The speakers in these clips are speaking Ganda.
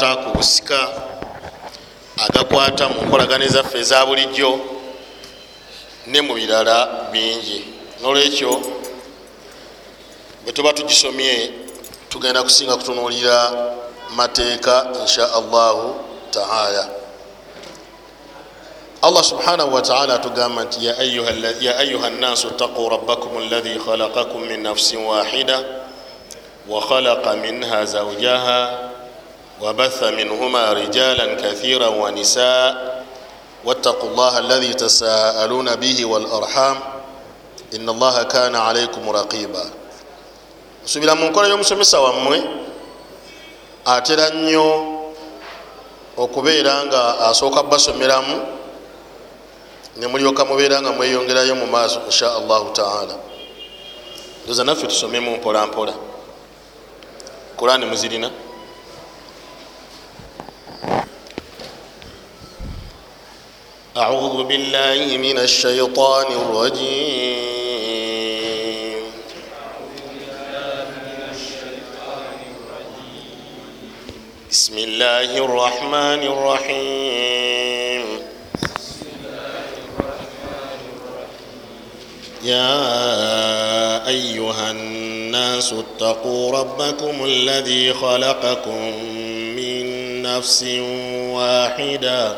agakwata ku busika agakwata mu nkolagana ezaffe eza bulijjo ne mu birala bingi. Nolwekyo bwe tuba tugisomye tugenda kusinga kutunuulira mateeka insha allahu taala. Allah subhanahu wataala atugamba nti ya ayuha nnaasu ttaquu rabbakum alladhi khalaqakum min nafsin wahida wakhalaqa minha zawjaha wabatha minhuma rijalan kathira wanisa wattaqu llaha alladhi tasaaluna bihi walarham ina allaha kana alaikum raqiba nsubira mu nkola y'omusomesa wammwe atera nnyo okubeera nga asooka basomeramu nemulyoka mubeera nga mweyongerayo mu maaso insha allahu taala. Oza naffe tusomemu mpolampola kurani muzirina أعوذ بالله من الشيطان الرجيم. بسم الله الرحمن الرحيم. يا أيها الناس اتقوا ربكم الذي خلقكم نفس واحدة.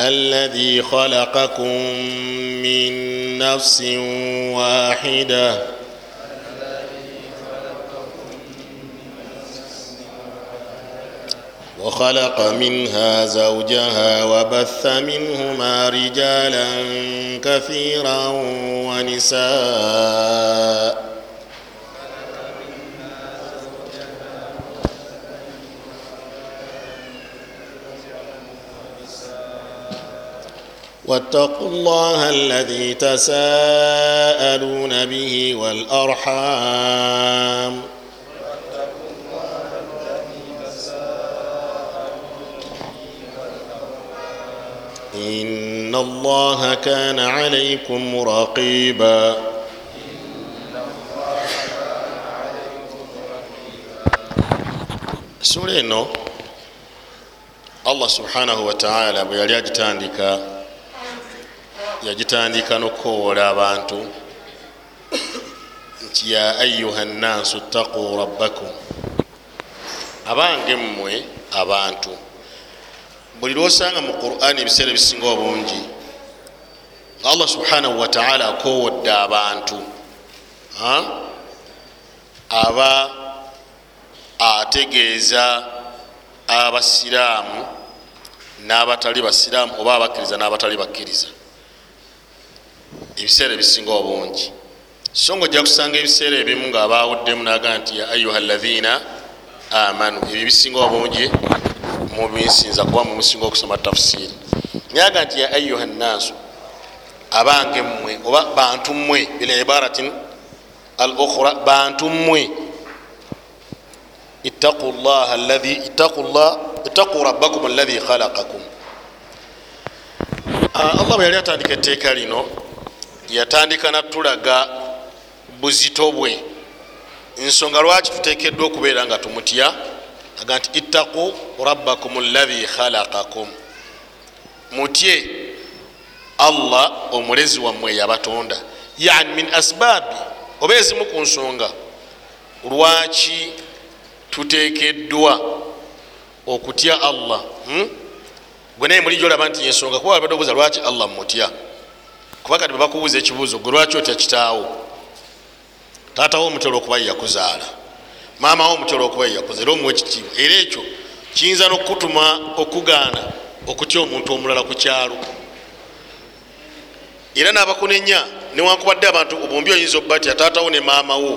الذي خلقكم من نفس واحده وخلق منها زوجها وبث منهما رجالا كثيرا ونساء. واتقوا الله الذي تساءلون به والأرحام. إن الله كان عليكم رقيبا sura eno allah subhanahu wataala bwe yali agitandika yagitandika nokukowoola abantu nti ya ayuha nnaasu ttaquu rabbakum abange mmwe abantu Buli lwosanga mu qurani ebiseera ebisinga obungi allah subhanahu wataala akowodde abantu aba ategeeza abasiraamu n'abatali basiraamu oba abakkiriza n'abatali bakkiriza. Ebiseera ebisinga obungi. So nga ojja kusanga ebiseera ebimu ngaabawuddemu naga nti ya ayuha ladhina amanu ebyo bisinga obungi mubinsinza kuba mumusinga okusoma tafsiri. Nyaga nti ya ayuha nnaasu abange mmwe oba bantu mmwe bila ibaratin al ukhra bantu mmwe. Ittaquu rabbakum alladhi khalaqakum. Allah bwe yali atandika etteeka lino yatandika natulaga buzito bwe. Ensonga lwaki tutekeddwa okubeera nga tumutya aga nti ittaqu rabbakum alladhi khalaqakum. Mutye allah omulezi wammwe yabatonda. Yani min asbaabi oba ezimu ku nsonga. Lwaki tutekeddwa okutya allah? Hmm? gwe naye muli gyolaba nti ensonga kuba wabadde obuuza lwaki allah mutya kuba kati bebakubuuza ekibuuzo gwe lwaki otya kitaawo? Taatawo omutera okuba yeyakuzaala maama wo omutera okuba yeyakuza era omuwa ekitiibwa era ekyo kiyinza nokukutuma okugaana okutya omuntu omulala ku kyalo. Era nabakunenya newankubadde abantu obumbi oyinza okubatya taatawo ne maama wo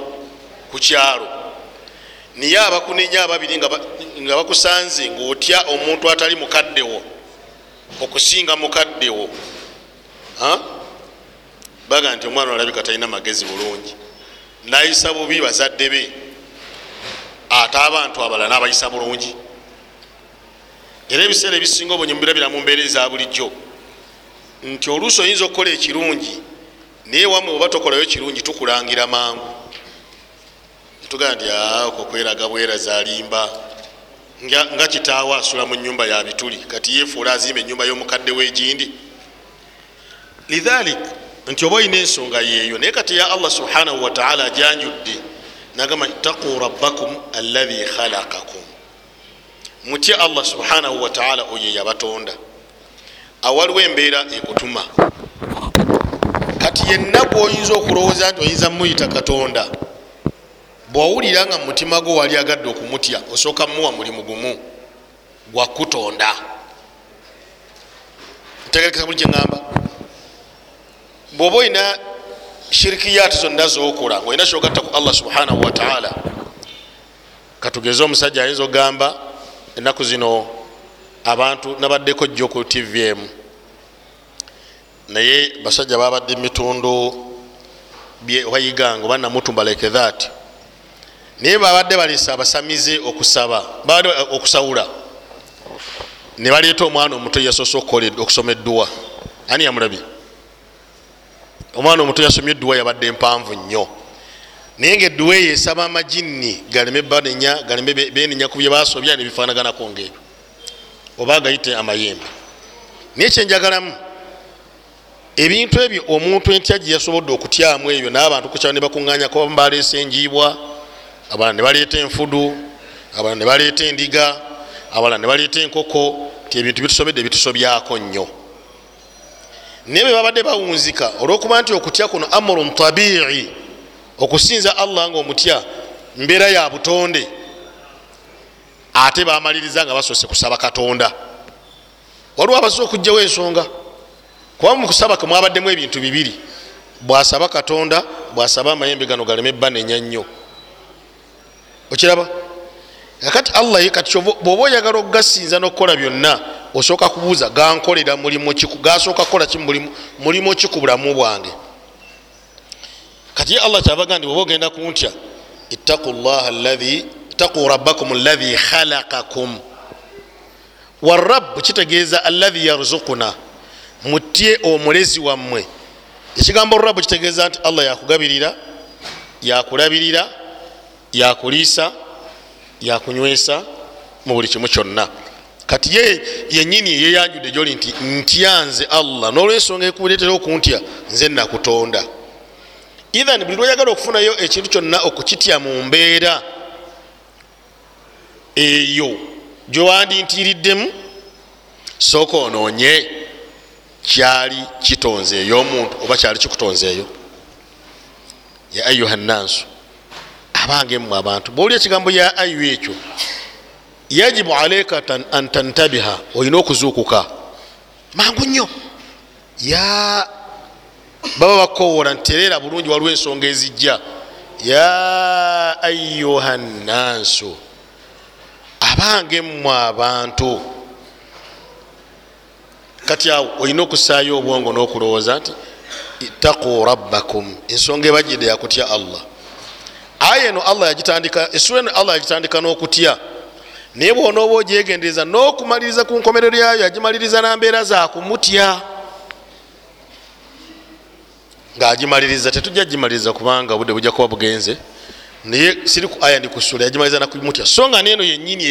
ku kyalo. Niye abakunenya ababiri nga bakusanze ngaotya omuntu atali mukaddewo okusinga mukaddewo baga nti omwana olabika talina magezi bulungi. Nayisa bubi bazadde be ate abantu abalala nabayisa bulungi. Era ebiseera ebisinga obunyi mubirabira mu mbeera eza bulijjo. Nti oluusi oyinza okukola ekirungi naye wamwe oba tokolayo kirungi tukulangira mangu. Tugaa nti okokweraga bweraza alimba nga kitaawo asula mu nyumba ya bituli kati yefuula azimba enyumba y'omukadde wegindi. Lidhalik nti oba olina ensonga yeeyo naye kati ya allah subhanahu wataala ajanjudde nagamba ittaquu rabbakum allahi khalakakum mutye allah subhanahu wataala oyo yabatonda awaliwo embeera ekutuma kati yenna gwoyinza okulowooza nti oyinza muyita katonda bwawulira nga mumutima gwo wali agadde okumutya osooka muwa mulimu gumu gwakutonda ntegerekesa buli kyeŋamba bwoba olina shirikiyaati zonna zokola nga olina kyogatta ku allah subhanahu wataala katugeze omusajja ayinza okugamba ennaku zino abantu nabaddeko jjo ku tvm naye basajja babadde mumitundu bayiganga oba namutumba like that. Naye babadde balesa abasamize okusaba babadde okusawula. Ne baleeta omwana omuto yasoose okusoma edduwa. Ani yamulabye omwana omuto yasomye edduwa yabadde empanvu nnyo. Naye nga edduwa eyo esaba amajinni galeme banenya galeme benenya ku byebasobya nebifaanaganako ngaebyo oba gayite amayembe. Naye kyenjagalamu ebintu ebyo omuntu entya gye yasobodde okutyamu ebyo n'abantu kukyalo ne bakuŋŋanya kuba baleesa enjiibwa abalala ne baleeta enfudu abalala ne baleeta endiga abalala ne baleeta enkoko ti ebintu bitusobedde bitusobyako nnyo naye bwe babadde bawunzika olwokuba nti okutya kuno amurun tabii okusinza allah nga omutya mbeera ya butonde ate bamaliriza nga basoose kusaba katonda. Waliwo abasoza okugjawo ensonga? Kuba mukusaba kemwabaddemu ebintu bibiri. Bwasaba katonda bwasaba amayembe gano galeme banenya nnyo. Okiraba kakati allah kati bwoba oyagala okugasinza nokukola byonna osooka kubuuza gankolera gasooka kukola mulimu ki ku bulamu bwange? Kati ye allah kyavaga ndi bwoba ogenda kuntya ittaquu rabbakum allahi khalakakum warabu kitegeeza allahi yarzukuna mutye omulezi wammwe. Ekigambo rabu kitegeeza nti allah yakugabirira yakulabirira yakuliisa yakunywesa mu buli kimu kyonna. Kati ye yenyini yeyanjudde gyoli nti ntyanze allah nolwensonga ekuletera okuntya nze nakutonda. Ithan buli lweyagala okufunayo ekintu kyonna okukitya mu mbeera eyo gyowandintiriddemu sooka onoonye kyali kitonzeeyo omuntu oba kyali kikutonzeeyo. Ya ayuha nnansu abange mmwe abantu. Bwolya ekigambo ya ayu ekyo yajibu alaika an tantabiha olina okuzuukuka. Mangu nnyo. Ya baba bakowola ntereera bulungi waliwo ensonga ezijja. Ya ayuha nnansu abange mmwe abantu. Kati awo olina okusaayo obwongo n'okulowooza nti ittaquu rabbakum. Ensonga ebajjidde yakutya allah aya eno allah yagitandika esura eno allah yagitandika n'okutya. Naye bwona oba ogyegendereza n'okumaliriza ku nkomerero yayo yagimaliriza nambeera zakumutya ngaagimaliriza tetujja gimaliriza kubanga obudde bujja kuba bugenze. Naye siri ku aya ndikusula yagimaliriza nakumutya so nga neeno yenyini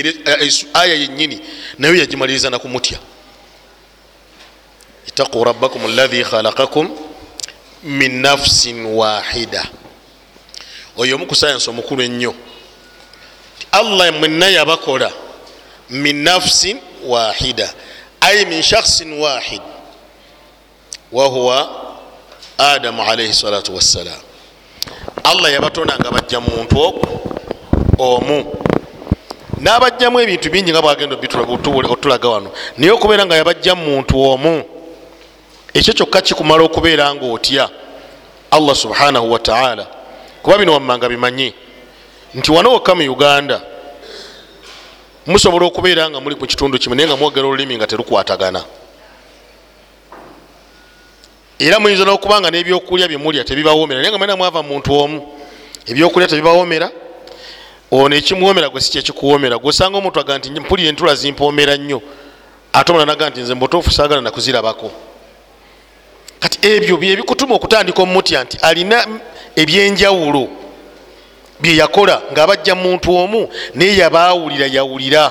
aya yenyini nayo yagimaliriza nakumutya itaquu rabbakum allahi khalakakum min nafsin wahida oyo omu ku sayansi omukulu ennyo. Allah mwenna yabakola min nafsin wahida ai min shakhsin wahid wahuwa adamu alaihi salatu wassalam. Allah yabatonda nga bajja muntu omu. Nabajjamu ebintu bingi nga bwagenda otulaga wano naye okubeera nga yabajja muntu omu ekyo kyokka kikumala okubeera nga otya allah subhanahu wataala kuba bino wammanga bimanyi. Nti wano wokka mu uganda musobola okubeera nga muli mu kitundu kimu naye nga mwogera olulimi nga terukwatagana. Era muyinza nokubanga nebyokulya byemulya tebibawomera naye nga mwena mwava muntu omu ebyokulya tebibawomera ono ekimuwomera gwe sikyekikuwomera gwosanga omuntu aga nti mpulira entula zimpomera nnyo ate omulala naga nti nze mubutuufu saagala nakuzirabako. Ebyo byebikutuma okutandika omutya nti alina ebyenjawulo byeyakola ngaabajja muntu omu naye yabaawulira yawulira.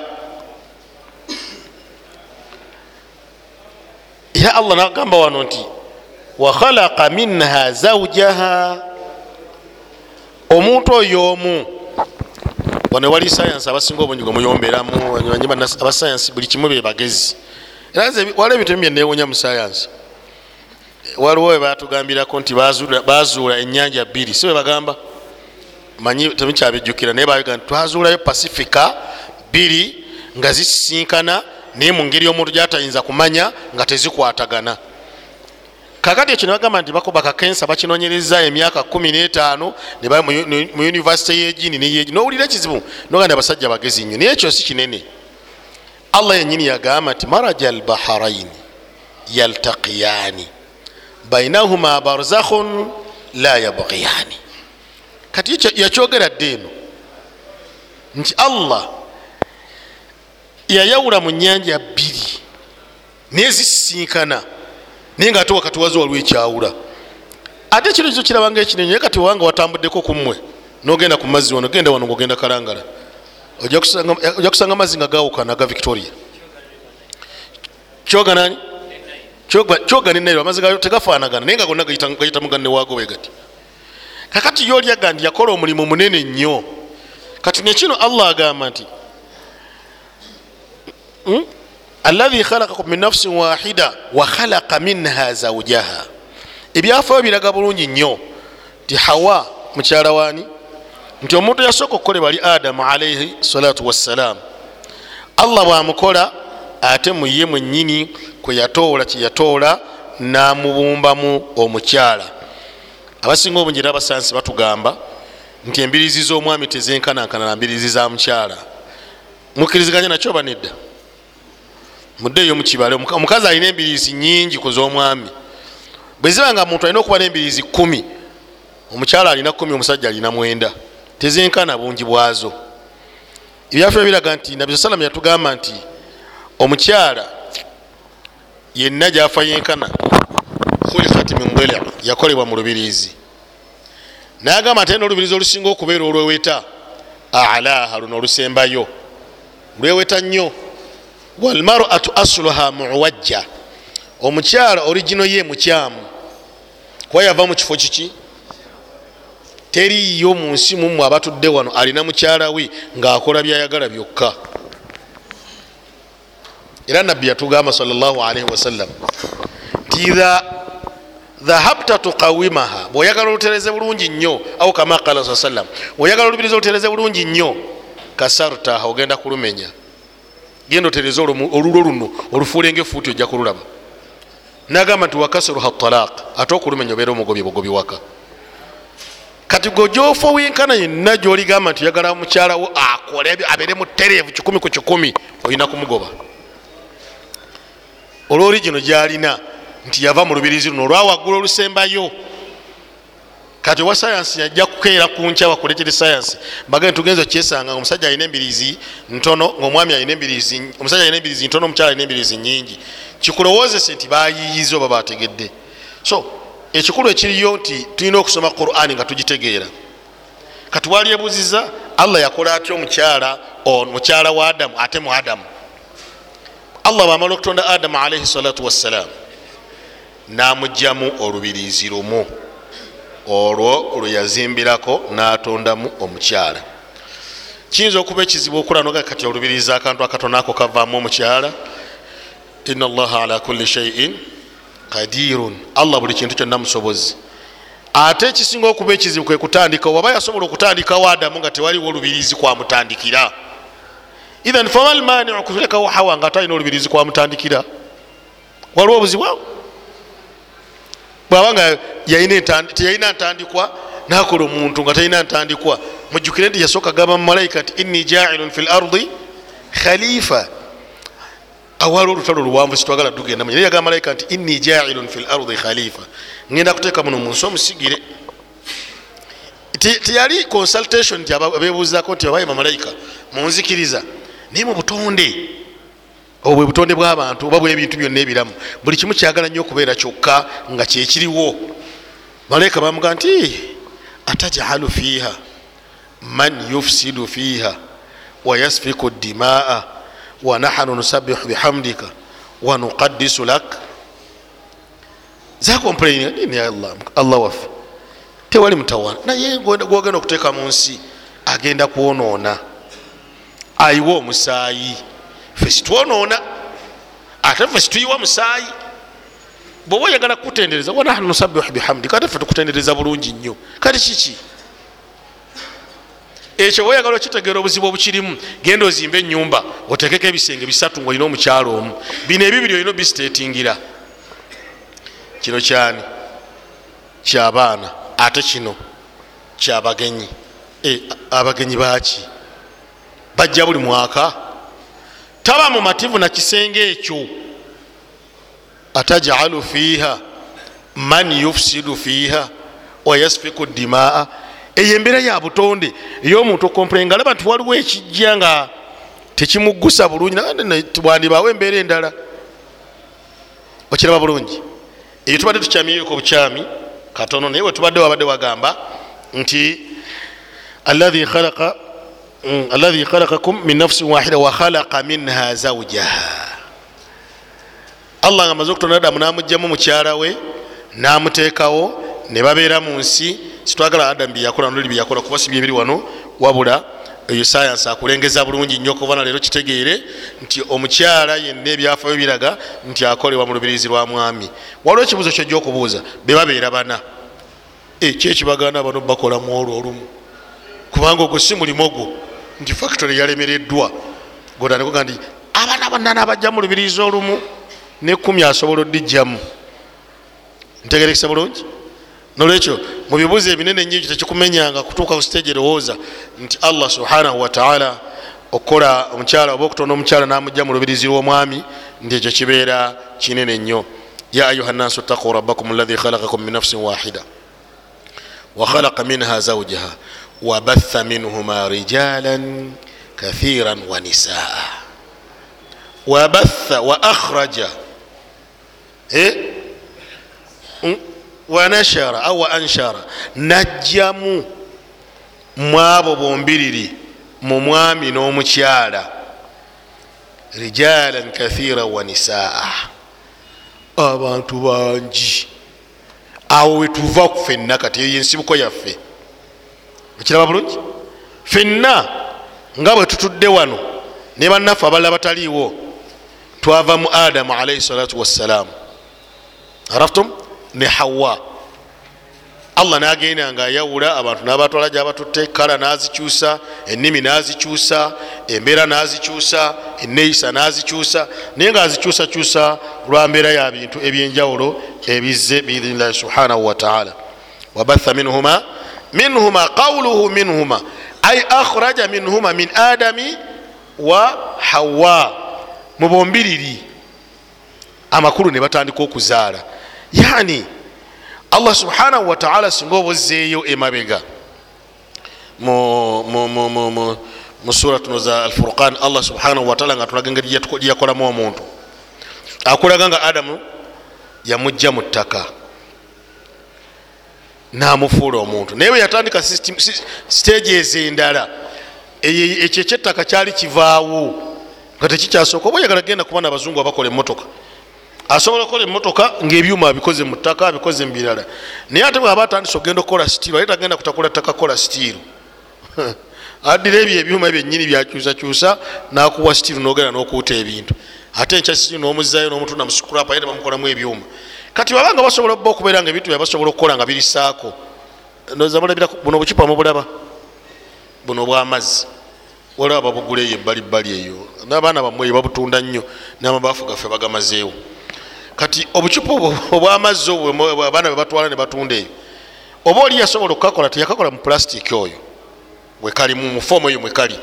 Era allah nagamba wano nti wakhalaka minha zaujaha omuntu oyo omu wano wali sayansi abasinga obungi gwe muyomberamu abasayansi buli kimu be bagezi. Era waliwo ebintu ebimu byenewonya mu sayansi waliwo webatugambirako nti bazuula enyanja bbiri. Si webagamba manyi temukyabijjukira. Naye baga twazuulayo pacifica bbiri nga zisisinkana naye mu ngeri omuntu gyatayinza kumanya nga tezikwatagana. Kakati ekyo nebagamba nti bakuba kakensa bakinonyereza emyaka 15 mu univesity yegini neyegi nowulira ekizibu noganda abasajja bagezi nnyo naye ekyo si kinene. Allah yenyini yagamba nti maraja albaharaini yaltaqiyani bainahuma barzakhun la yabghiyani. Kati yakyogera dde eno nti allah yayawula mu nyanja bbiri naye zisisinkana naye nga ate wakati wazo waliwo ekyawula. Ate ekiro kizo kirabanga ekinene naye kati wanga watambuddeko kummwe nogenda ku mazzi wano genda wano ngaogenda kalangala. Ojja kusanga amazzi nga gawukana aga victoria. Kyoganani kyoga nenairo amazzi gayo tegafanagana. Naye nga gonna gayita muganne waago bwe gati. Kakati yolyaga nti yakola omulimu munene nnyo. Kati nekino allah agamba nti hmm? alahi khalakakum min nafsin wahida wakhalaka minha zaujaha ebyafayo biraga bulungi nnyo. Nti hawa mukyala wani nti omuntu yasooka okukolebwa ali adamu alaihi salatu wassalam allah bwamukola ate muye mwenyini kweyatoola kyeyatoola namubumbamu omukyala. Abasinga obungi era abasansi batugamba nti embirizi z'omwami tezenkanankana na mbirizi za mukyala. Mukkiriziganya nakyo oba nedda? Muddeeyo mukibale omukazi alina embirizi nyingi ku z'omwami. Bwe ziba nga muntu alina okuba n'embirizi kumi omukyala alina kumi omusajja alina mwenda. Tezenkana bungi bwazo. Ebyafeyo biraga nti nabi salama yatugamba nti omukyala yenna gyafa yenkana khulikat min dili yakolebwa mu lubirizi. Nayagamba ate n'olubirizi olusinga okubeera olweweta? Alaha luno olusembayo. Lweweta nnyo. Walmaratu asluha muwajja. Omukyala origino ye mukyamu. Kuba yava mu kifo kiki? Teriyo mu nsi mumwe abatudde wano alina mukyala we ng'akola byayagala byokka era nabbi yatugamba salllahalihi wasallam idha dhahabta tukawimaha bweoyagala olutereze bulungi nnyo au kama qala sa sallam bweoyagala olubiriza olutereze bulungi nnyo kasartaha ogenda kulumenya. Genda otereze olulo luno olufuule ngaefuuti ojja kululaba nagamba nti wakasiruha talaq ate okulumenya obeera omugobye bugobi waka. Kati gwe gyofa wenkana yenna gyoligamba nti oyagala mukyalawo akole abeere mutereevu kikumi ku kikumi olina kumugoba olworigino gyalina nti yava mu lubirizi luno olwawaggula olusembayo. Kati owa sayansi yajja kukeera ku nkya bakuletere sayansi bagende tugenza okyesanga omusajja alina embirizi ntono ngaomwami alina embirizi omusajja alina embirizi ntono omukyala alina embirizi nyingi kikulowoozese nti bayiyiza oba bategedde so ekikulu ekiriyo nti tulina okusoma qurani nga tugitegeera. Kati wali ebuziza allah yakola atya omukyala mukyala wa adamu ate mu adamu allah bwamala okutonda adamu alaihi salatu wassalam namugjamu olubirizi lumu. Olwo lweyazimbirako natondamu omukyala. Kiyinza okuba ekizibu okulanoga kati olubirizi akantu akatono ako kavaamu omukyala? Ina allaha ala kulli shaiin qadirun. Allah buli kintu kyonna musobozi. Ate ekisinga okuba ekizibu kwe kutandikawo waba yasobola okutandikawo adamu nga tewaliwo olubirizi kwamutandikira ithan famal maniu kulekawo hawa nga atalina olubirizi kwamutandikira waliwo obuzibwawo bwabanga teyalina ntandikwa nakola omuntu nga talina ntandikwa. Mujjukire nti yasooka gamba mumalaika nti inni jailun fi lardi khalifa awali olutalo luwanvu sitwagala tugenda naye yagamba malayika nti inni jailun fi lardi khalifa ngenda kuteeka muno munsi omusigire. Teyali consultation nti abebuuzako nti abaye bamalayika munzikiriza naye mu butonde obwo bwe butonde bw'abantu oba bwebintu byonna ebiramu buli kimu kyagala nnyo okubeera kyokka nga kyekiriwo malayika bamuga nti atajalu fiiha? Man yufsidu fiiha? Wayasfiku dimaa wanahanu nusabihu bihamdika? Wanuqadisu lak? Zakomplaini allah? Waffe tewali mutawana naye gwogenda okuteeka mu nsi agenda kwonoona ayiwa omusaayi. Fe situonoona ate fe situyiwa musaayi. Bweoba oyagala kukutendereza wanahnu nusabihu bihamdika ate fe tukutendereza bulungi nnyo. Kati kiki? Ekyo oyagala okitegeera obuzibu obukirimu genda ozimba enyumba otekeko ebisenge bisatu nga olina omukyalo omu. Bino ebibiri olina obisitetingira kino kyani? Kyabaana ate kino? Kyabagenyi e, abagenyi baki bajja buli mwaka. Taba mumativu na kisenge ekyo. Atajalu fiiha man yufsidu fiiha wayasfiku dimaa. Eyo embeera ya butonde ey'omuntu okompulenga alaba nti waliwo ekijja nga tekimugusa bulungi wandibaawo embeera endala. Okiraba bulungi. Eyo tubadde tukyamiyeko bukyami katono naye wetubadde wabadde wagamba nti alahi khalaqa alahi khalaqakum min nafsin wahida wakhalaqa minha zaujaha allah nga amaze okutonda adamu namugjamu mukyala we namuteekawo ne babeera mu nsi sitwagala adamu byeyakola noli byeyakola kuba sibyo ebiri wano wabula eyo sayansi akulengeza bulungi nnyo okuva na leero kitegeere nti omukyala yenna ebyafayo biraga nti akolebwa mu lubirizi lwa mwami waliwo ekibuuzo kyojja okubuuza bebabeera bana kyekibagana bano bakolamu olwo olumu kubanga ogwo si mulimu ogwo nti factory yalemereddwa godandikuga nti abaana banana abajja mu lubirizi olumu nekumi asobola oddijjamu ntegerekesa bulungi. Nolwekyo mubibuuzo ebinene nyo ekyo tekikumenyanga kutuuka ku stage erowooza nti allah subhanahu wataala okukola omukyala oba okutonda omukyala namujja mu lubirizi lw'omwami nti ekyo kibeera kinene nnyo. Ya ayuha nnasu ttaquu rabbakum alahi khalakakum min nafsin wahida wakhalaka minha zaujaha wabatha minhuma rijalan kathiran wa nisaa wabatha wa akhraja wanashara au wa anshara najjamu mwabo bombiriri mu mwami n'omukyala rijalan kathira wa nisaa abantu bangi awo wetuva fenna kati eyo ensibuko yaffe ekiraba bulungi? Fenna nga bwe tutudde wano ne bannaffe abalala bataliiwo twava mu adamu alaihi salatu wassalaamu araftum? Ne hawa. Allah nagenda nga ayawula abantu nabatwala gyabatutte kala nazikyusa ennimi nazikyusa embeera nazikyusa eneeyisa nazikyusa. Naye nga azikyusakyusa lwa mbeera ya bintu ebyenjawulo ebizze biidhinillahi subhanahu wataala wabatha minhuma minhuma qauluhu minhuma. Ay akhraja minhuma min adami wa hawa. Mubombiriri amakulu ne batandika okuzaala. Yani allah subhanahu wataala singa oba ozzeeyo emabega. Mu suratuno za alfurqan allah subhanahu wataala nga tulaga engeri gyeyakolamu omuntu. Akulaga nga adamu yamugja mu ttaka namufuula omuntu. Naye bwe yatandika stage ezo endala ekyo ekyettaka kyali kivaawo nga tekikyasooka oba oyagala genda kuba nabazungu abakola emotoka asobola okukola emotoka ngaebyuma abikoze mu ttaka abikoze mu birala. Naye ate bwaba atandise okgenda okukola sitiiru ate tagenda kutakula ttaka kukola sitiiru addira ebyo ebyuma byennyini byakyusakyusa nakuwa sitiiru nogenda nokuuta ebintu. Ate nkya sitiiru nomuzayo nomutunda musukurapa ate bamukolamu ebyuma kati babanga basobola ba okubeera nga ebintu byabasobola okukola nga birisaako buno bukipa mubulaba buno bwamazzi. Waliwo ababugula eyo ebbalibbali eyo nabaana bamwe eyo babutunda nnyo namabaafu gaffe bagamazeewo. Kati obucupa obwamazzi obwo abaana bebatwala nebatunda eyo oba oli yasobola okukakola teyakakola mu pulasitiki oyo? Wekali mufoomu eyo mwekali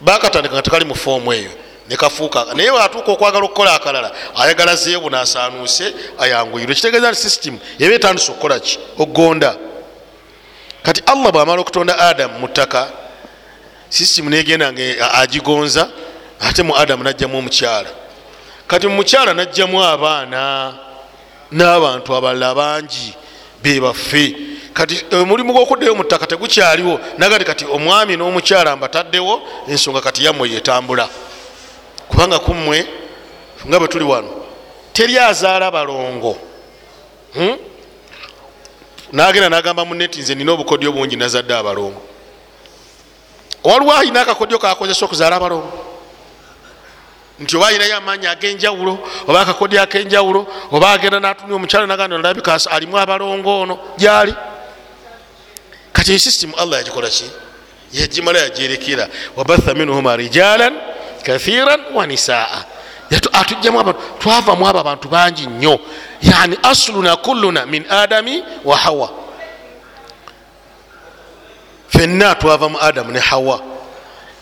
bakatandika nga tekali mufoomu eyo nekafuuka naye atuuka okwagala okukola akalala ayagala zeebu nasanuuse ayanguyirwe. Kitegeeza nti system eba etandisa okukolaki okugonda kati allah bwamala okutonda adamu mu ttaka system negenda nga agigonza ate mu adamu najjamu omukyala. Kati mumukyala najjamu abaana n'abantu abalala bangi bebaffe kati omulimu gwokuddayo mu ttaka tegukyaliwo. Nagati kati omwami n'omukyala mbataddewo ensonga kati yammwe yetambula kubanga kummwe nga bwe tuli wano teri azaala balongo. Hmm? nagenda nagamba muneti nze nina obukodyo bungi nazadde abalongo. Waliwo ayina akakodyo kakozesa okuzaala abalongo? Nti oba ayinayo amaanyi ag'enjawulo oba akakodyo ak'enjawulo oba agenda natunya omukyala naganda nalabika alimu abalongo ono. Gyali. Kati esysitemu allah yagikola ki? Yagimala yagyerekera wabatha minhuma rijalan kathiran wa nisaa. Atujjamu abantu twavamu abo abantu bangi nnyo. Yani asluna kulluna min adami wa hawa. Fenna twava mu adamu ne hawa.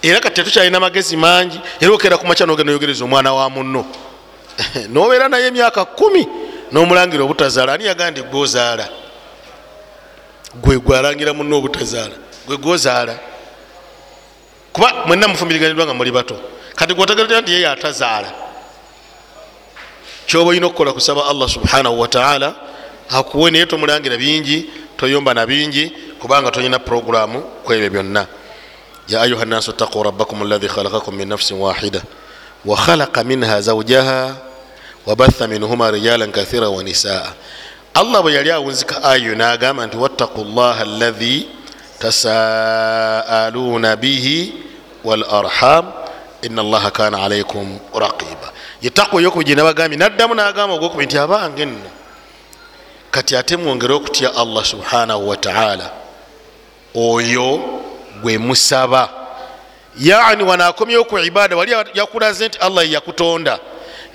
Era kati tetukyalina magezi mangi era okera kumakya nogenda oyogereza omwana wa munno. Nobeera naye emyaka kumi nomulangira obutazaala ani yagandi gwozaala? Gwe gwalangira munno obutazaala. Gwe gwozaala. Kuba mwenna mufumbiriganirwa nga muli bato kati gwotegerera nti yeye atazaala. Kyoba olina okukola kusaba allah subhanahu wataala akuwe naye tomulangira bingi toyomba na bingi kubanga tolina programu kwebyo byonna. Ya ayuha nnasu ttaquu rabbakum alahi khalakakum min nafsin wahida wakhalaka minha zaujaha wabatha minhuma rijalan kathira wa nisaa. Allah bwe yali awunzika ayo nagamba nti wattaku llaha alahi tasaaluuna bihi walarham ina allaha kana alaikum raqiba. Yetakwa eyokubiri nabagambye naddamu nagamba ogwokubi nti abange nno kati ate mwongere okutya allah subhanahu wataala oyo gwe musaba. Yani wanakomyewo ku ibada wali yakulaze nti allah yakutonda.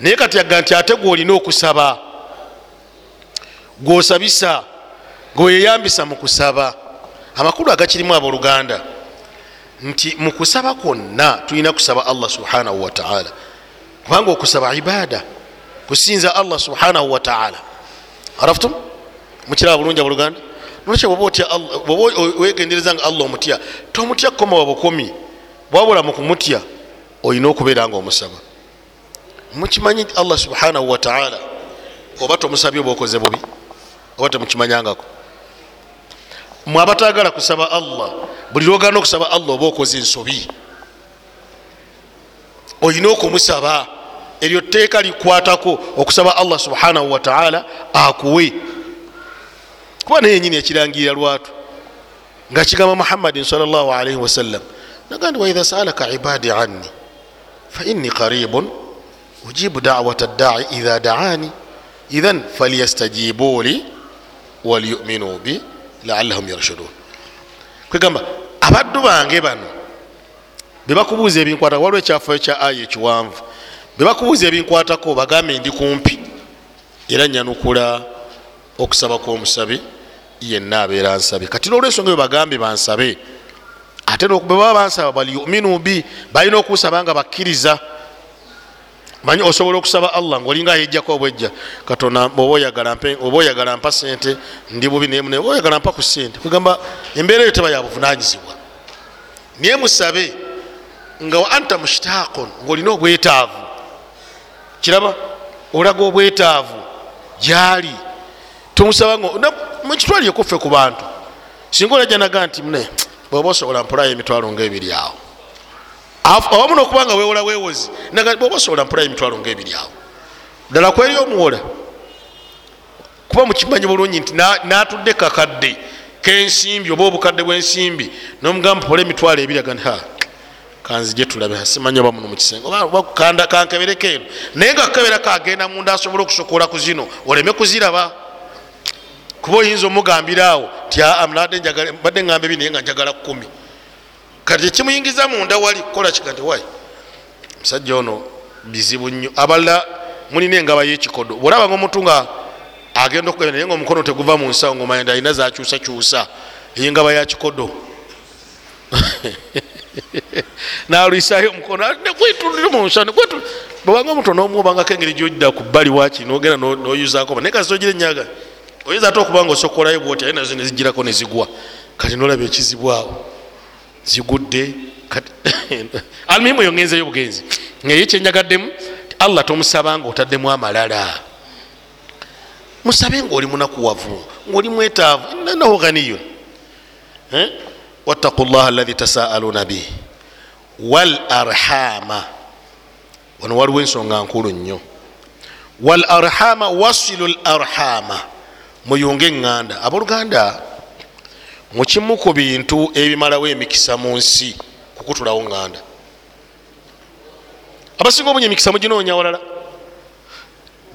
Naye kati yaga nti ate gweolina okusaba gwosabisa gweyeyambisa mu kusaba. Amakulu agakirimu abooluganda nti mu kusaba kwonna tulina kusaba allah subhanahu wataala kubanga okusaba ibada kusinza allah subhanahu wataala araftum? Mukiraba bulungi abuluganda nolwekyo bwoba wegendereza nga allah omutya tomutya kukoma wabukomi wabula mukumutya olina okubeera nga omusaba mukimanyi allah subhanahu wataala oba tomusabye oba okoze bubi oba temukimanyangako mwe abatagala kusaba allah buli lwogana okusaba allah oba okoze ensobi. Olina okumusaba eryo tteeka likwatako okusaba allah subhanahu wataala akuwe. Kuba naye yenyini ekirangirira lwatu nga kigamba muhammadin salllah alaihi wasallam nagandi waidha saalaka ibadi anni fainni qaribun ujibu dawata ddai idha daani idhan falyastajibuli waliyuminu bi laallahum yarshudun kwegamba abaddu bange bano bebakubuuza ebinkwata waliwo ekyafayo kya aya ekiwanvu bebakubuuza ebinkwatako bagambe ndi kumpi era nyanukula okusaba kwomusabi yenna abeera nsabe kati nolwensonga eyo bagambe bansabe ate bwebaba bansaba baliyuminu bi balina okusaba nga bakkiriza manyi osobola okusaba allah ngaolinga ayejjako obwejja. Katonda oba oyagala mpa sente ndi bubi nayemune oba oyagala mpa ku sente kugamba embeera eyo teba yabuvunanyizibwa naye musabe nga wa anta mushtaaqun ngaolina obwetaavu. Kiraba olaga obwetaavu gyali. Tomusaba mukitwalire ffe ku bantu. Singa olajjanaga nti mune bwoba osobola mpulayo emitwalo ngaebiri awo awamu nokubanga wewola wewozi bwoba osobola mpulayo emitwalo ngaebiri awo ddala kweri omuwola kuba mukimanyi bulungi nti natudde kakadde kensimbi oba obukadde bwensimbi nomugamba mpole emitwalo ebiri agandi kanzije tulabe simanyi oba muno mukisenga kankebereko eno naye nga kakebera kagenda munda asobole okusokola ku zino oleme kuziraba. Kuba oyinza omugambira awo ti badde ngamba ebi naye nga njagala kumi kati ekimuyingiza munda wali kukola kiga nti wayi omusajja ono bizibu nnyo abalala mulina engaba yekikodo. Bwolabanga omuntu nga agenda okugenda naye nga omukono teguva mu nsawo ngaomanya alina zakyusakyusa eyengaba yakikodo nalwisayo omukono kwitulire munsani bwebanga omuntu nomwobangako engeri gyojida ku bbali waki nogenda noyuzako naye kasitogira enyaga oyinza ate okuba nga osokolayo bwoti aye nazo nezigirako nezigwa kati nolaba ekizibu awo zigudde almuhimu eyo ngenzeyo bugenzi ngaeye kyenjagaddemu allah tomusaba nga otaddemu amalala. Musabe ngaoli munakuwavu ngaoli mwetaavu inanahu ghaniyun. Wattaku llaha alahi tasaaluna bih wal arhama. Wano waliwo ensonga nkulu nnyo. Wal arhama wasilu l arhama. Muyunge eŋŋanda abooluganda mukimu ku bintu ebimalawo emikisa mu nsi kukutulawo ŋŋanda. Abasinga obunya emikisa muginoonya walala.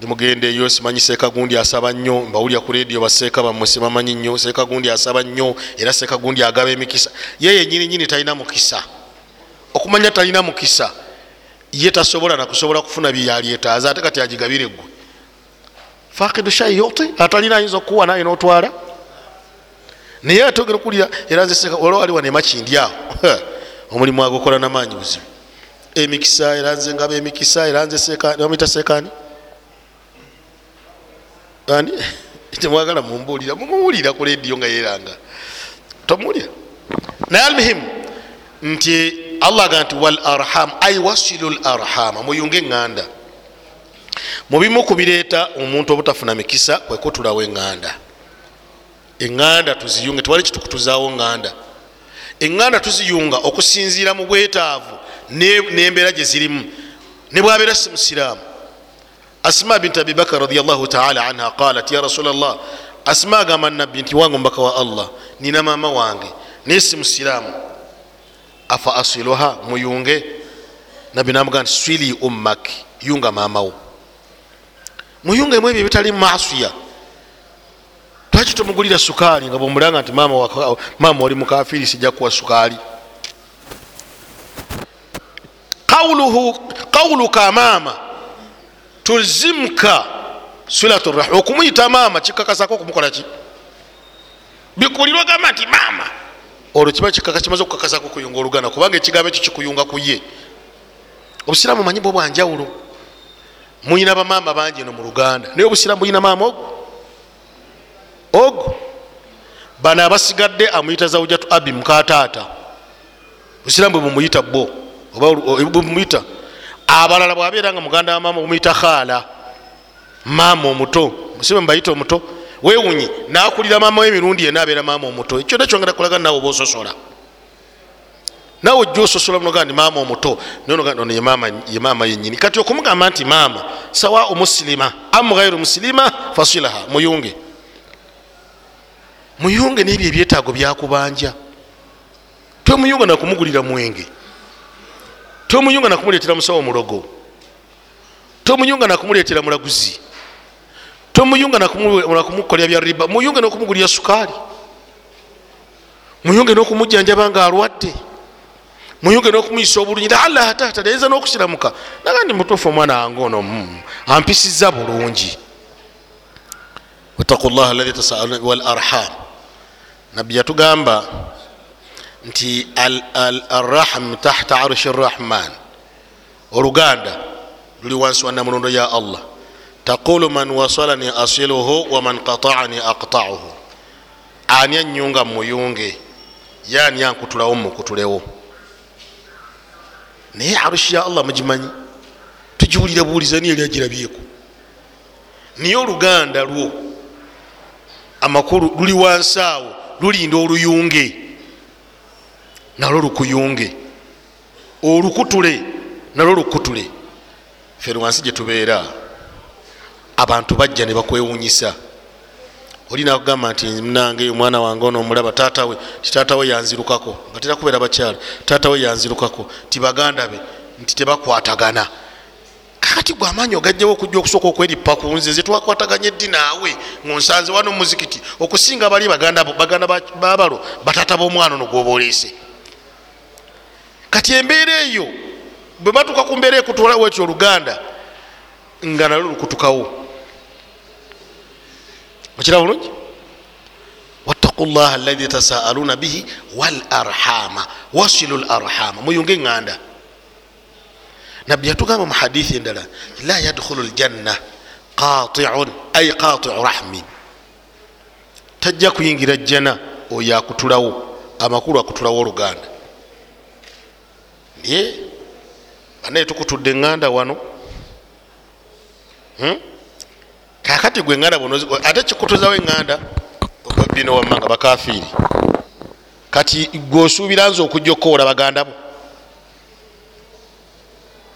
Nimugenda eyo simanyi seeka gundi asaba nnyo mbawulya ku redio baseeka bammwe sibamanyi nnyo seeka gundi asaba nnyo era seeka gundi agaba emikisa. Yeye nyini nyini talina mukisa. Okumanya talina mukisa ye tasobola nakusobola kufuna byeyalyetaaza ate kati agigabire gwe fakidu shai yote atalina ayinza okuwa naye notwala naye ate ogera okulira era nze olwa waliwa nemakindi awo. Omulimu agokola namaanyi buzibu. Emikisa era nze ngaba emikisa era nze bamwita sekani ani? Temwagala mumbuulira mumuwulira ku lediyo nga yeranga tomuwulira naye almuhimu nti allah aga nti wal arham ai wasilu l arhama muyunge eŋŋanda mubimu kubireeta omuntu obutafuna mikisa kwekutulawo eŋŋanda eŋŋanda tuziyunge tewali kitukutuzaawo ŋŋanda. Eŋŋanda tuziyunga okusinziira mu bwetaavu nembeera gye zirimu ne bwabeera si musiraamu. Asma binti abibakar radiallahu taala anha qalat ya rasula llah asma agamba nabbi nti wange omubaka wa allah nina maama wange naye si musiraamu. Afa asiluha muyunge? Nabbi namugaa nti swili ummak yunga maamawo muyungemu ebyo ebitali mumasiya lwaki tomugulira sukaali nga bwomulanga nti maama oli mukafiri sijja kuwa sukaali? Qawuluka maama tulzimka silatu rahma okumuyita maama kikakasako okumukolaki bikulirwa gamba nti maama. Olwo kiba kimaze okukakasako okuyunga oluganda kubanga ekigambo ekyo kikuyunga ku ye. Obusiraamu manyi bwo bwanjawulo. Muyina bamaama bangi no mu luganda. Naye obusiraamu buyina maama ogo ogo bano abasigadde amuyita zawujatu abi mukataata busiraamu bwe bumuyita bo bumuyita. Abalala bwabeera nga muganda wa maama bumuyita khaala. Maama omuto musibe mubayita omuto. Wewunyi nakulira maama we emirundi yena abeera maama omuto. Ekyo nakyongera kulaga nawe oba ososola nawe ojja ososola noga ndi maama omuto. Nono ye maama yenyini kati okumugamba nti maama sawa omusilima amu gairu musilima fasilaha muyunge muyunge nebyo ebyetaago byakubanja. Tomuyunga nakumugulira mwenge. Tomuyunga nakumuletera musawo mulogo tomuyunga nakumuletera mulaguzi. Tomuyunga nakumukolera bya riba. Muyunge nokumugulira sukaali. Muyunge nokumujjanjaba nga alwadde. Muyunge nokumuyisa obulunyi laala atata nayinza nokusiramuka nagandi mutuufu omwana wange ono ampisiza bulungi. Wataku llah alahi tasalun walarham nabbi yatugamba nti arrahm tahta arshi rrahman oluganda luli wansi wa namulondo ya allah. Taqulu man wasalani asiluhu waman qataani aqtauhu. Ani anyunga muyunge yani ankutulawo mukutulewo naye arushi ya allah mugimanyi? Tugiwulira buwuliza niyo lyagirabyeku naye oluganda lwo. Amakulu luli wansi awo lulinda oluyunge nalwo lukuyunge. Olukutule nalwo lukutule. Fere wansi gyetubeera abantu bajja ne bakwewunyisa olina kugamba nti munange omwana wange ono omulaba taatawe ti taatawe yanzirukako nga tera kubeera bakyala taatawe yanzirukako ti baganda be nti tebakwatagana kakati gwe amaanyi ogajjawo okujja okusooka okweripa ku nze ze twakwataganye ddi naawe? Ngonsanze wano mumuzikiti okusinga bali baganda babalo bataata b'omwana ono gwoba oleese. Kati embeera eyo bwe batuuka ku mbeera ekutulawo etyo oluganda nga nalwo lukutukawo. Okira bulungi? Wattaku llaha alahi tasaaluna bihi wal arhama wasilu l arhama muyunge eŋŋanda nabbi yatugamba mu hadithi endala la yadkhulu ljanna qatiun ay qatiu rahmin. Tajja kuyingira jjana oyo akutulawo amakulu akutulawo oluganda naye anaye tukutudde eŋŋanda wano. Hmm? kakati gwe eŋŋanda buno ate kikutuzawo eŋŋanda bino wammanga bakafiiri. Kati gweosuubira nze okujja okkowola baganda bo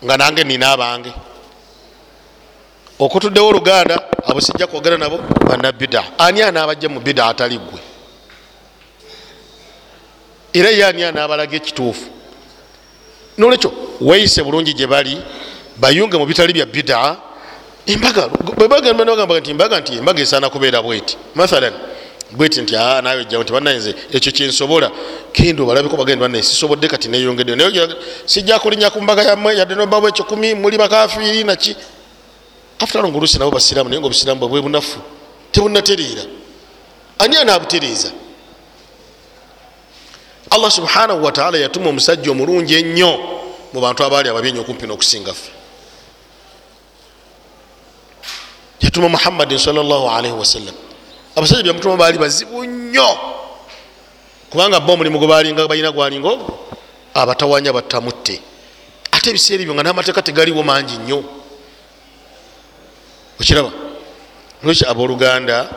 nga nange nina abange. Okutuddewo oluganda abo sijja kwogera nabo bana bida ani anaabajja mu bida atali gwe era ye ani anaabalaga ekituufu? Nolwekyo weeyise bulungi gye bali bayunge mu bitali bya bida embaga bwebagamba nti embaga nti embaga esaana kubeera bweti. Mathalan bweti nti nawe jjao nti banaenze ekyo kyensobola kendo balabeko bagenda banaye sisobodde kati neyongedde. Naye sijja kulinya ku mbaga yammwe yadde nobabu ekyokumi muli bakafiiri naki after nga oluusi nabo basiramu naye nga obusiramu bwabwe bunafu tebunatereera ani anaabutereeza allah subhanahu wataala yatuma omusajja omulungi ennyo mu bantu abaali ababyenyi okumpi n'okusinga ffe. Yatuma muhammadin salllahalaihi wasallam abasajja byamutuma baali bazibu nnyo kubanga ba omulimu gwe balinga balina gwalinga ogwo abatawanya batamutte. Ate ebiseera ebyo nga n'amateeka tegaliwo mangi nnyo. Okiraba? Lwekyo abooluganda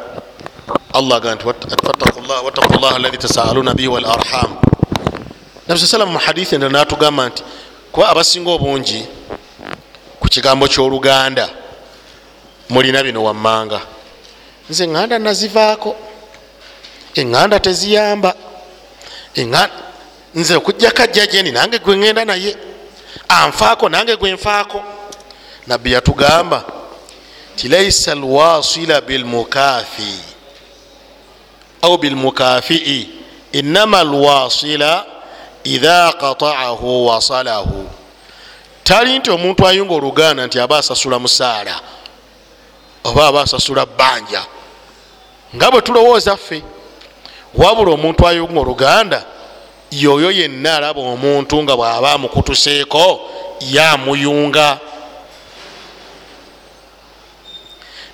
allah aga nti wattaku llah alahi tasaaluna bihi wal arham. Nabi sa sallam muhadithi endala natugamba nti kuba abasinga obungi ku kigambo kyoluganda mulina bino wammanga. Nze eŋŋanda nazivaako eŋŋanda teziyamba nze okugjako ajja gyeni nange gwe ŋŋenda naye. Anfaako nange gwe nfaako. Nabbi yatugamba ti laisa alwasila bilmukafi au bilmukafii inama alwasila idha qataahu wasalahu tali nti omuntu ayunga oluganda nti aba asasula musaala oba aba asasula bbanja nga bwe tulowooza ffe wabula omuntu ayunga oluganda yoyo yenna alaba omuntu nga bw'aba amukutuseeko yamuyunga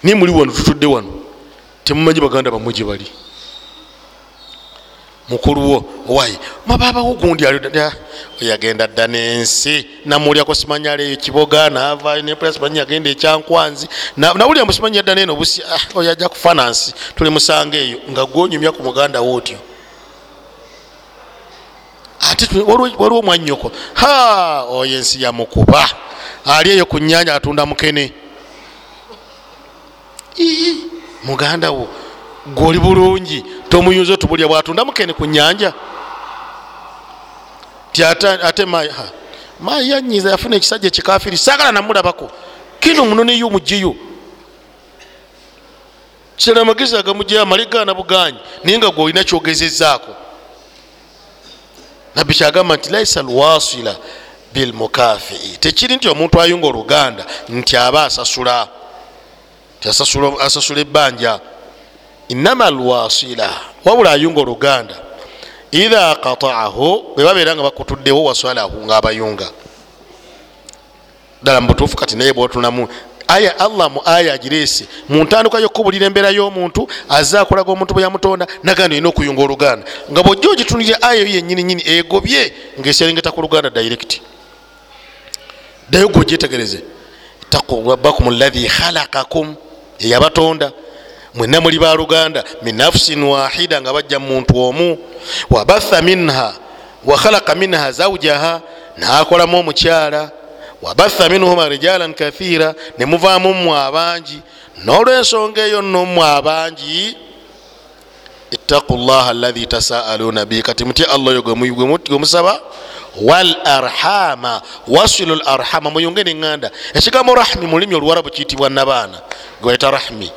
ni muli wano tutudde wano temumanyi baganda bamwe gye bali mukuluwo owaye mwababawo gundi yagenda dda nensi namulyako simanya aleyo kiboga navayo nepula simanyi yagenda ekyankwanzi nawulira musimanyi yadda neno busi oyo ajja kufanansi tuli musanga eyo nga gwonyumya ku muganda wo otyo. Ate waliwo mwanyoko. Ha oyo ensi yamukuba ali eyo ku nyanja atunda mukene. Muganda wo gwoli bulungi tomuyinza otubulya bwatunda mukene ku nyanja. Ti ate mayi yanyiza yafuna ekisajja ekikafiri sagala namulabako kino munoniyo omugiyo kisera amagezi agamujeyo amaligana buganyi naye nga gwe olina kyogezezaako. Nabbi kyagamba nti laisa lwasila bilmukafii. Tekiri nti omuntu ayunga oluganda nti aba asasula asasula ebbanja inama lwasila wabula ayunga oluganda idha qataahu bwe babeera nga bakutuddewo wasalahu nga abayunga ddala mubutuufu kati naye bwotunamu aya allah mu aya agireese mu ntandika yokubulira embeera y'omuntu azze akulaga omuntu bwe yamutonda naganda olina okuyunga oluganda. Nga bwojja ogitunulira aya yo yenyininyini egobye ngaeserengeta ku luganda direct. Ddayo gwe ogyetegereze ittaqu rabbakum lahi khalakakum eyabatonda mwena muli baluganda min nafusin wahida nga bajja mumuntu omu. Wabatha minha wakhalaka minha zaujaha nakolamu omukyala. Wabatha minhuma rijalan kathira nemuvaamu mmwe abangi. Nolwensonga eyo nno mmwe abangi ittaqu llaha alahi tasaaluna bi kati mutya allah oyo gwemusaba wal arhama wasilu l arhama muyunge neŋŋanda ekigambo rahmi mu lulimi oluwarabu kiyitibwa nabaana gwebayita rahmi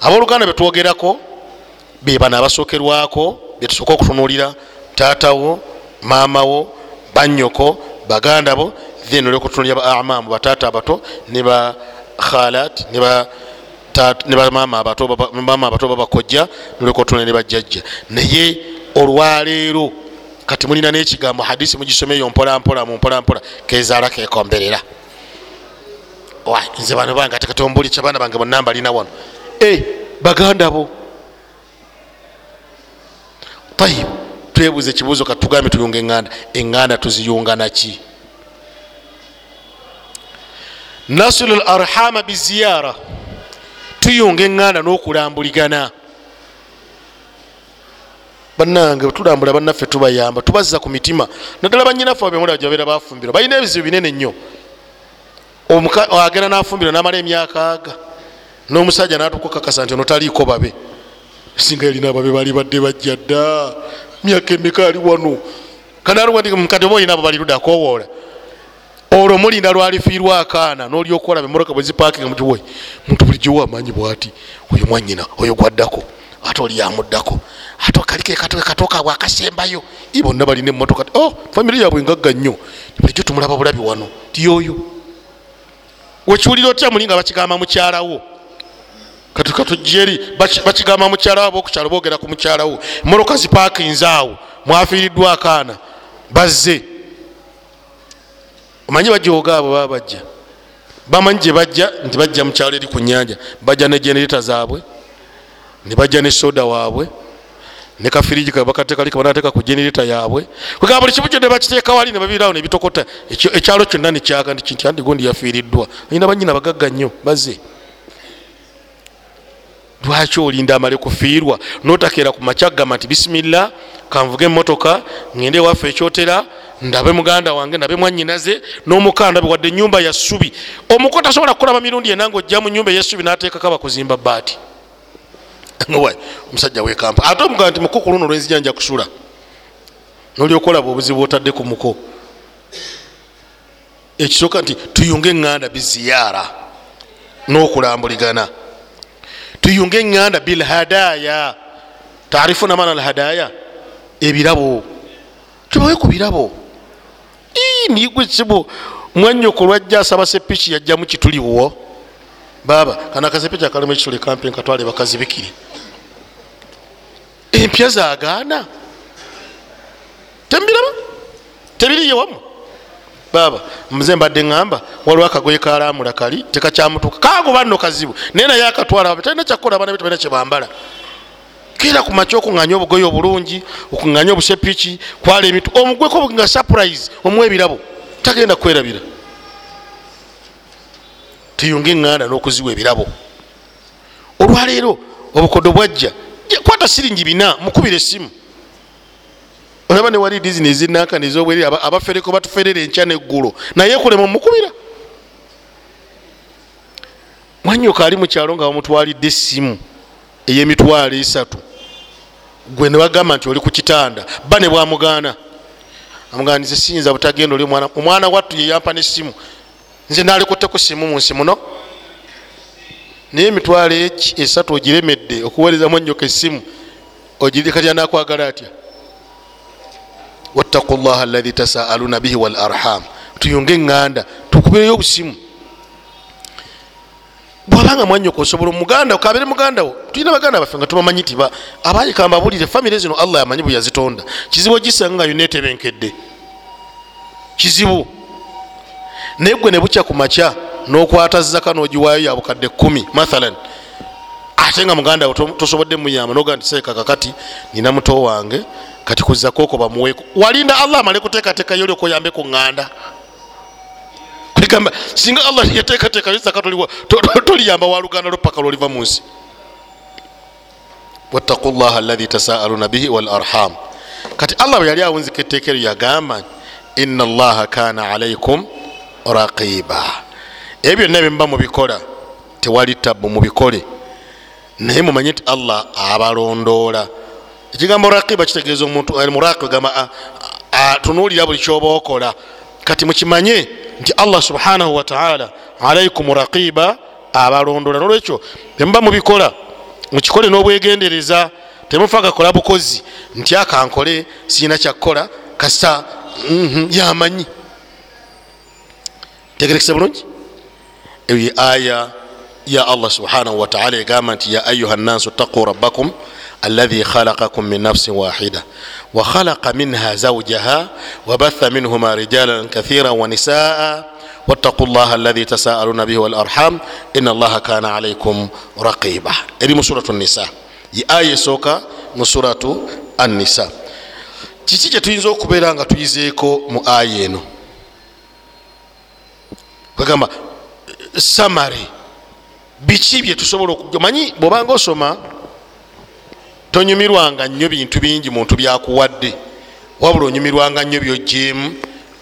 abooluganda betwogerako bebana abasookerwako betusooka okutunulira taatawo maamawo banyoko baganda bo then olwokutunulira ba amamu bataata abato ne ba khalat ne bamama abato babakojja nolwokutunulira ne bajjajja naye olwaleero kati mulina nekigambo hadisi mugisomeyo mpolampola mumpolampola kezaala kekomberera nze bano bange ate katombuli kyabaana bange bonna mbalina wano baganda bo. Tayib twebuuza ekibuuzo katugambe tuyunga eŋŋanda eŋŋanda tuziyunga naki nasilu l arhama biziyara tuyunga eŋŋanda n'okulambuligana. Bannange tulambula bannaffe tubayamba tubazza ku mitima. Naddala banyinaffe abemula jabeera bafumbirwa balina ebizibu binene nnyo. Agenda nafumbirwa namala emyaka aga n'omusajja natukukakasa nti ono taliiko babe. Singa yalina ababe bali badde bajja dda. Myaka emeka ali wano kati oba olina abo bali ludda akowoola olwo mulinda lwalifiirwa akaana nolyokola bemotoka bwezipakinga mugiwe muntu bulijjowo amanyi bwati oyo mwanyina oyo gwaddako ate oli yamuddako ate kalikekatoka bwakasembayo i bonna balina emotoka o famiry yabwe ngagga nnyo. Bulijjo tumulaba bulabi wano tiyoyo wekiwulira otya muli nga bakigamba mukyalawo katujeri bakigamba mukyalawo abokukyalo bogera ku mukyalawo emotoka zipakinze awo mwafiiriddwa akaana bazze. Omanyi bajooga abo baba bajja? Bamanyi gye bajja nti bajja mukyalo eri ku nyanja bajja ne genereta zaabwe ne bajja ne soda waabwe ne kafiriji bakatekalika banateeka ku genereta yaabwe. Kwegamba buli kimu kyonna bakiteeka wali ne babirawo nebitokota ekyalo kyonna nekyaga nti kinti andi gondi yafiiriddwa ayina banyina bagagga nnyo bazze lwaki olinda amale kufiirwa? Notakeera ku makyagamba nti bisimillah kanvuga emotoka ngende ewaffe ekyotera ndabe muganda wange ndabe mwanyinaze n'omukandabe wadde enyumba ya ssubi. Omuko tasobola kukolaba mirundi enanga ojja mu nyumba eyessubi nateekako abakuzimba baati omusajja wekampa ate omugamba nti muko kuluno olwenzija nja kusula nolyokolaba obuzibu otadde ku muko. Ekisooka nti tuyunge eŋŋanda biziyara n'okulambuligana tuyunge eŋŋanda bilhadaya tarifu namana alhadaya ebirabo tubawe ku birabo. Nigwe kibu mwanyoko lwajja asaba sepiki yajjamu kituliwo baba kana akasepiki akalimu ekituli kampi nkatwale bakazi bikiri empya zagaana tembiraba tebiriye wamu baba muze mbadde ŋŋamba waliwo akagoye kalamula kali tekakyamutuka. Kagoba nno kazibu. Naye naye akatwala talina kyakukola abaana be tebalina kyebambala kera ku maky okuŋanya obugoye obulungi okuŋanya obusepiki kwala ebitu. Omugweko nga surprise omuwa ebirabo tagenda kwerabira. Tuyunga eŋŋanda n'okuziwa ebirabo. Olwaleero obukodo bwajja kwata siringi bina mukubira essimu olaba ne wali disini ezinankani ezobweri abafereko batuferera enkya neggulo. Naye kulema omukubira mwanyoka ali mukyalo nga bamutwalidde essimu eyemitwalo esatu. Gwe nebagamba nti oli ku kitanda. Ba ne bwamugaana. Amuganize siyinza butagenda oli omwana omwana wattu yeyampa nesimu nze nalikuteku simu munsi muno. Naye emitwalo esatu ogiremedde okuweereza mwanyoka esimu ogirikatya nakwagala atya wattaku llaha alahi tasaaluna bihi walarham tuyunge eŋŋanda tukubireyo obusimu. Bwabanga mwanyoka osobola omuganda kabere muganda wo tulina baganda baffe nga tubamanyi tiba abayika mbabulire famire zino allah amanyi bwe yazitonda. Kizibu ogisanga nga yona etebenkedde. Kizibu. Naye gwe ne bukya ku makya n'okwata zaka n'ogiwaayo ya bukadde kumi mathalan. Ate nga muganda wo tosobodde muyamba noga nti seeka kakati nina muto wange kati kuzakooko bamuweeko walinda allah amale kuteekateekayo olyoka oyambe ku ŋŋanda kugamba singa allah yateekateeka yosaka toliyamba waluganda lwo paka lwoliva mu nsi. Wattaku llaha alahi tasaaluna bihi walarham kati allah bwe yali awunzika etteeka eryo yagamba ina allaha kana alaikum raqiba ebyo byonna byemuba mubikola tewali tabu mubikole. Naye mumanye nti allah abalondoola ekigambo raqiba kitegeeza omuntu muraqib gamba tunuulira buli kyoba okola kati mukimanye nti allah subhanahu wataala alaikum raqiba abalondola. Nolwekyo byemuba mubikola mukikole n'obwegendereza temufa gakola bukozi nti akankole sirina kyakukola kasita yamanyi. Tegerekese bulungi? Eyo ye aya ya allah subhanahu wataala egamba nti ya ayuha nnasu ttaquu rabbakum alladhi khalaqakum min nafsin wahida wakhalaqa minha zaujaha wabatha minhuma rijalan kathira wanisaa wattaku llaha alladhi tasaaluna bihi walarham ina allaha kana alaikum raqiba eri mu suratu nisa ye aya esooka mu suratu annisa kiki kyetuyinza okubeera nga tuyizeeko mu aya eno kwegamba samary biki byetusobola okumanyi bwobanga osoma tonyumirwanga nnyo bintu bingi muntu byakuwadde. Wabula onyumirwanga nnyo byojjeemu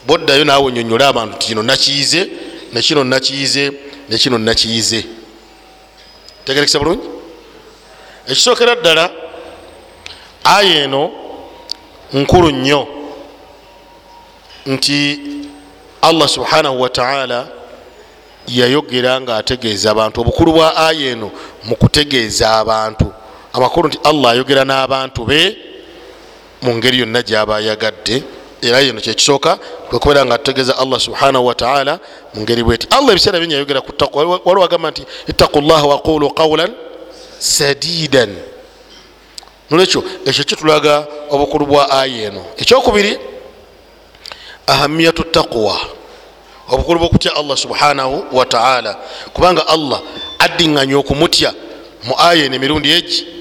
boddayo naawe onyonyole abantu ti kino nakiyize nekino nakiyize nekino nakiyize. Tegerekesa bulungi? Ekisookera ddala aya eno nkulu nnyo nti allah subhanahu wataala yayogera nga ategeeza abantu. Obukulu bwa aya eno mu kutegeeza abantu amakulu nti allah ayogera n'abantu be mu ngeri yonna gyaba ayagadde era yeno kyekisooka kwekubeera nga atutegeeza allah subhanahu wataala mu ngeri bweti. Allah ebiseera bingi yayogera ku takwa waliwo agamba nti ittaku llaha waqulu qawlan sadidan. Nolwekyo ekyo kitulaga obukulu bwa aya eno. Ekyokubiri ahamiyatu taqwa obukulu bwokutya allah subhanahu wataala kubanga allah addiŋŋanya okumutya mu aya eno emirundi egi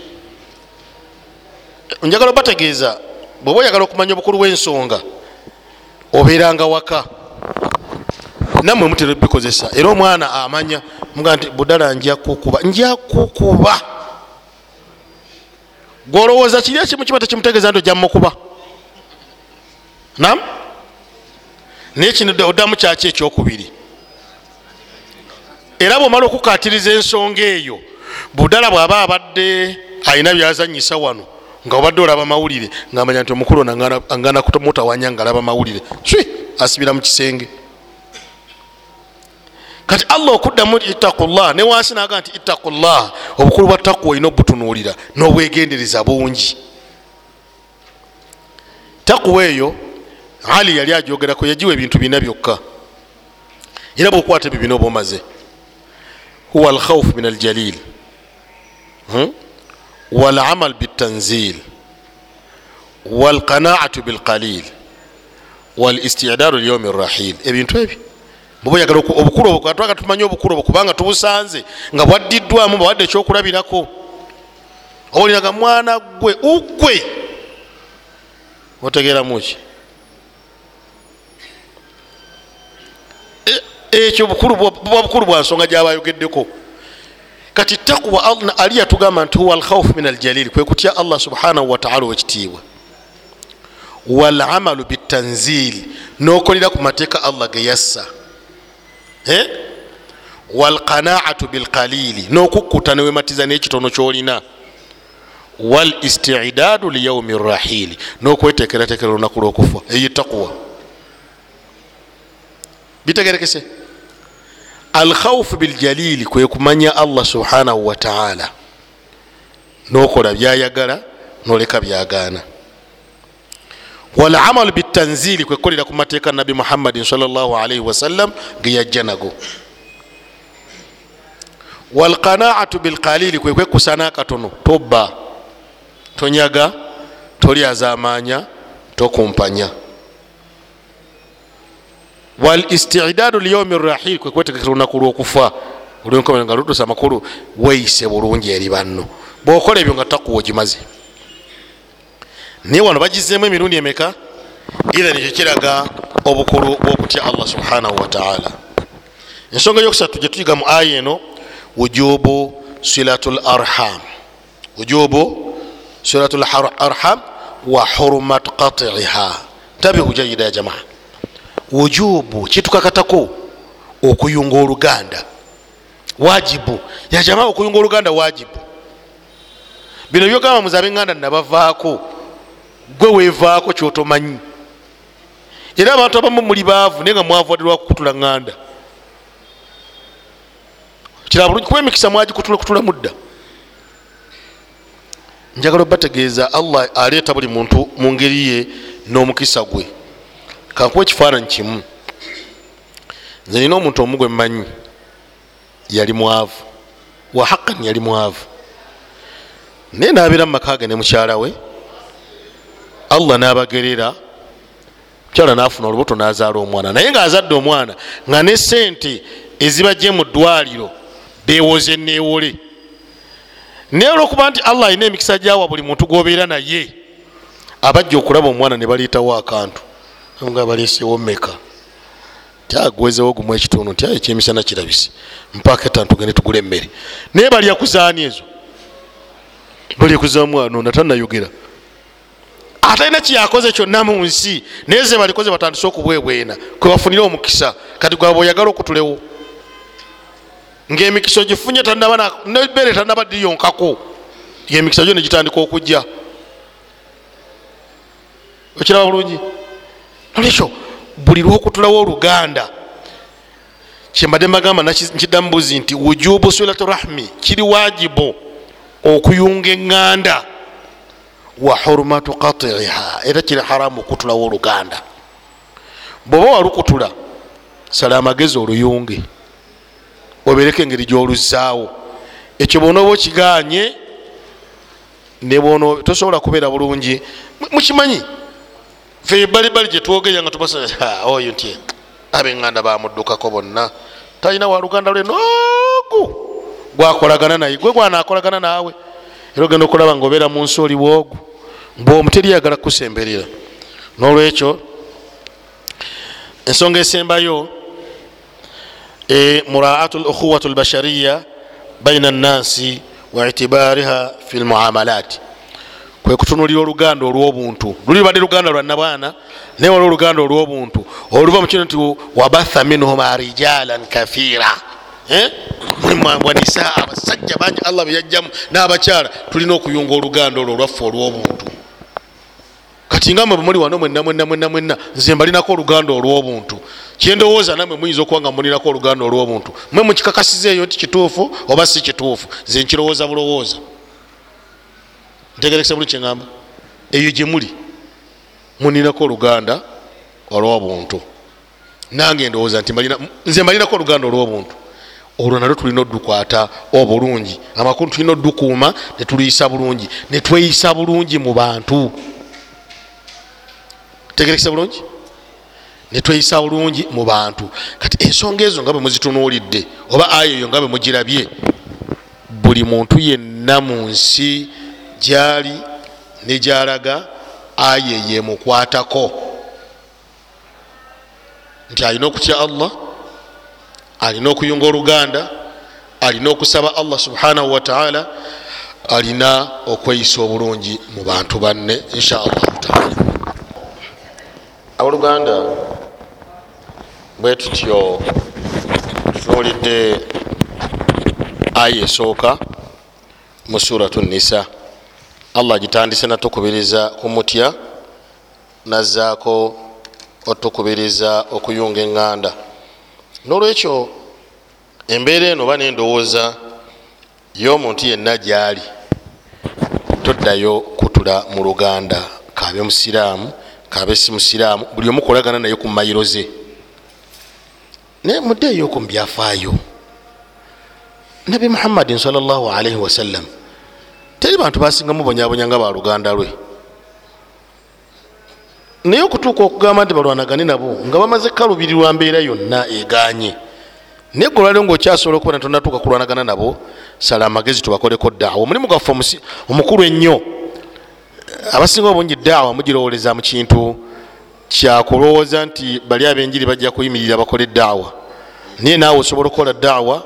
njagala obategeeza bweoba oyagala okumanya obukulu bw'ensonga obeeranga waka. Nammwe mutera ebikozesa era omwana amanya muga nti budala njakukuba njakukuba. Gwolowooza kiri ekimu kiba tekimutegeeza nti ojja mukuba nam naye kino oddamu kyaki ekyokubiri? Era bwomala okukatiriza ensonga eyo budala bw'aba abadde alina byazanyisa wano nga obadde olaba mawulire ngaamanya nti omukulu ono angana kumutawanya nga alaba mawulire. Swi asibira mu kisenge. Kati allah okuddamu ittakullah ne wansi naga nti ittakullah obukulu bwa takwa olina obutunuulira n'obwegendereza bungi. Takwa eyo ali yali ajogerako yagiwa ebintu bina byokka. Era bwokwata ebyo bina oba omaze huwa alkhaufu min aljalil. Hmm? Walamal bitanzil walqanaatu bilqalil walistidadu lyaumi rrahil ebintu ebyo buba oyagala obukulu obwo atwaga tumanye obukulu obwo kubanga tubusanze nga bwaddiddwamu bawadde ekyokulabirako. Oba olinaga mwana gwe ugwe otegeeramuki ekyo buba bukulu bwa nsonga gyaba ayogeddeko kati takwa ali yatugamba nti huwa alkhaufu min aljalili kwe kutya allah subhanahu wataala owekitiibwa walamalu bitanzili nokolera ku mateeka allah geyassa walqanaatu bilqalili nokukkuta newematiza nekitono kyolina. Walistidadu liyaumi rrahili nokwetekeratekera olunaku lwokufa. Eyo takwa bitegerekese alkhaufu biljalili kwe kumanya allah subhanahu wataala nokola byayagala noleka byagaana walamalu bitanzili kwekolera ku mateeka nabi muhammadin salllahalaihi wasallam geyajja nago. Walqanaatu bilkalili kwekwekusana akatono tobba. Tonyaga tolyazamanya tokumpanya walistidadu liyaumi rrahil kwekwetegekera olunaku lwokufa. Olwenkomera lutusa amakulu weise bulungi eri banno. Bwokola ebyo nga takuwa ogimaze. Naye wano bagizemu emirundi emeka? Ithan ekyo kiraga obukulu bwokutya allah subhanahu wataala ensonga yokusatu gyetuyiga mu aya eno wujubu silatu larham wujubu silatu larham wa hurumat qatiha tabihu jayida ya jamaa wujubu kitukakatako okuyunga oluganda. Wajibu. Yajamaa okuyunga oluganda wajibu. Bino byogamba muzabe nganda nabavaako. Gwe wevaako kyotomanyi. Era abantu abamu muli baavu naye nga mwavaddelwa kukutula nganda. Kiraba bulungi kuba emikisa mwagikutula kutula mudda. Njagala obategeeza allah aleeta buli muntu mu ngeri ye n'omukisa gwe kankuwa ekifaananyi kimu nze nina omuntu omugwe mmanyi yali mwavu wahaqan yali mwavu. Naye nabeera mumaka ge ne mukyala we allah nabagerera mukyala nafuna olubuto nazaala omwana. Naye ngaazadde omwana nga ne sente ezibajje mu ddwaliro bewoze newole naye olwokuba nti allah alina emikisa gyawa buli muntu gwobeera naye abajja okulaba omwana ne baleetawo akantu nga baleesewo meka tyagwezewo gumu ekitundu nti aye ekyemisana kirabise. Mpaka etano tugende tugula emmere. Naye balya kuzaani ezo? Balya kuzamwana ono atanayogera atalina kyakoze kyonna mu nsi. Naye ze balikoze batandise okubwebwena kwebafunire omukisa. Kati gwaba oyagala okutulewo? Ngaemikisa ogifunye nebere tanaba diyonkako. Emikisa gyo negitandika okujja. Okiraba bulungi nolwekyo buli lwokutulawo oluganda kyembadde mbagamba nkiddamu buzi nti wujubu silatu rahmi kiri wajibu okuyunga eŋŋanda wa hurumatu katiha era kiri haramu okutulawo oluganda. Bweoba walukutula sala amagezi oluyunge obereko engeri gyoluzaawo ekyo bwonaoba okiganye nebwono tosobola kubeera bulungi. Mukimanyi fe balibali gyetwogerya nga tubaoyo nti abeŋŋanda bamuddukako bonna. Talina waluganda lwe noogu gwakolagana naye gwe gwanakolagana naawe. Era ogenda okulaba nga obeera mu nsi oli bwogu bwomu teriyagala kusemberera nolwekyo ensonga esembayo muraatu lukhuwat lbashariya baina nnansi waitibariha fi lmuamalat kwe kutunulira oluganda olwobuntu. Luli lubadde luganda lwannabwana naye wali oluganda olwobuntu. Oluva mukino nti wabatha minhum rijalan kathira. Mulimwanisa abasajja bangi allah beyajjamu n'abakyala tulina okuyunga oluganda olwo olwaffe olwobuntu. Kati nga mwe bwemuli wano mwenna mwenna mwenna mwenna nze mbalinako oluganda olwobuntu. Kyendowooza namwe muyinza okuba nga mulinako oluganda olwobuntu. Mwe mukikakasizeeyo nti kituufu oba si kituufu? Nze nkirowooza bulowooza ntegerekesa buli kyeŋamba eyo gyemuli muninako oluganda olwobuntu. Nange ndowooza nti nze mbalinako oluganda olwobuntu. Olwo nalwo tulina odukwata obulungi. Amakulu tulina odukuuma netuluyisa bulungi netweyisa bulungi mu bantu. Tegerekesa bulungi netweyisa bulungi mu bantu. Kati ensonga ezo nga bwe muzitunuulidde oba aya eyo nga bwe mugirabye buli muntu yenna mu nsi gyali negyalaga aya yemukwatako nti alina okutya allah alina okuyunga oluganda alina okusaba allah subhanahu wataala alina okweyisa obulungi mu bantu banne inshaallahu taala. Abooluganda bwe tutyo tutunuulidde aya esooka mu suratu nisa allah gitandise natukubiriza kumutya nazaako otukubiriza okuyunga eŋŋanda. Nolwekyo embeera eno oba nendowooza y'omuntu yenna gyali toddayo kutula mu luganda kabe musiraamu kabe si musiraamu buli omu kolagana naye ku mayiro ze. Naye muddeeyo ku mubyafaayo nabi muhammadin salaalaihi wasallam teri bantu basingamu bonyabonya nga baluganda lwe. Naye okutuuka okugamba nti balwanagane nabo nga bamaze kalubirirwa mbeera yonna eganye. Naye gwe olwaliro ngaokyasobola okuba natonatuuka kulwanagana nabo sala amagezi tubakoleko daawa omulimu gwaffe omukulu ennyo. Abasinga obungi daawa mugirowoleza mu kintu kyakulowooza nti bali abenjiri bajja kuyimirira bakole daawa naye naawe osobola okukola daawa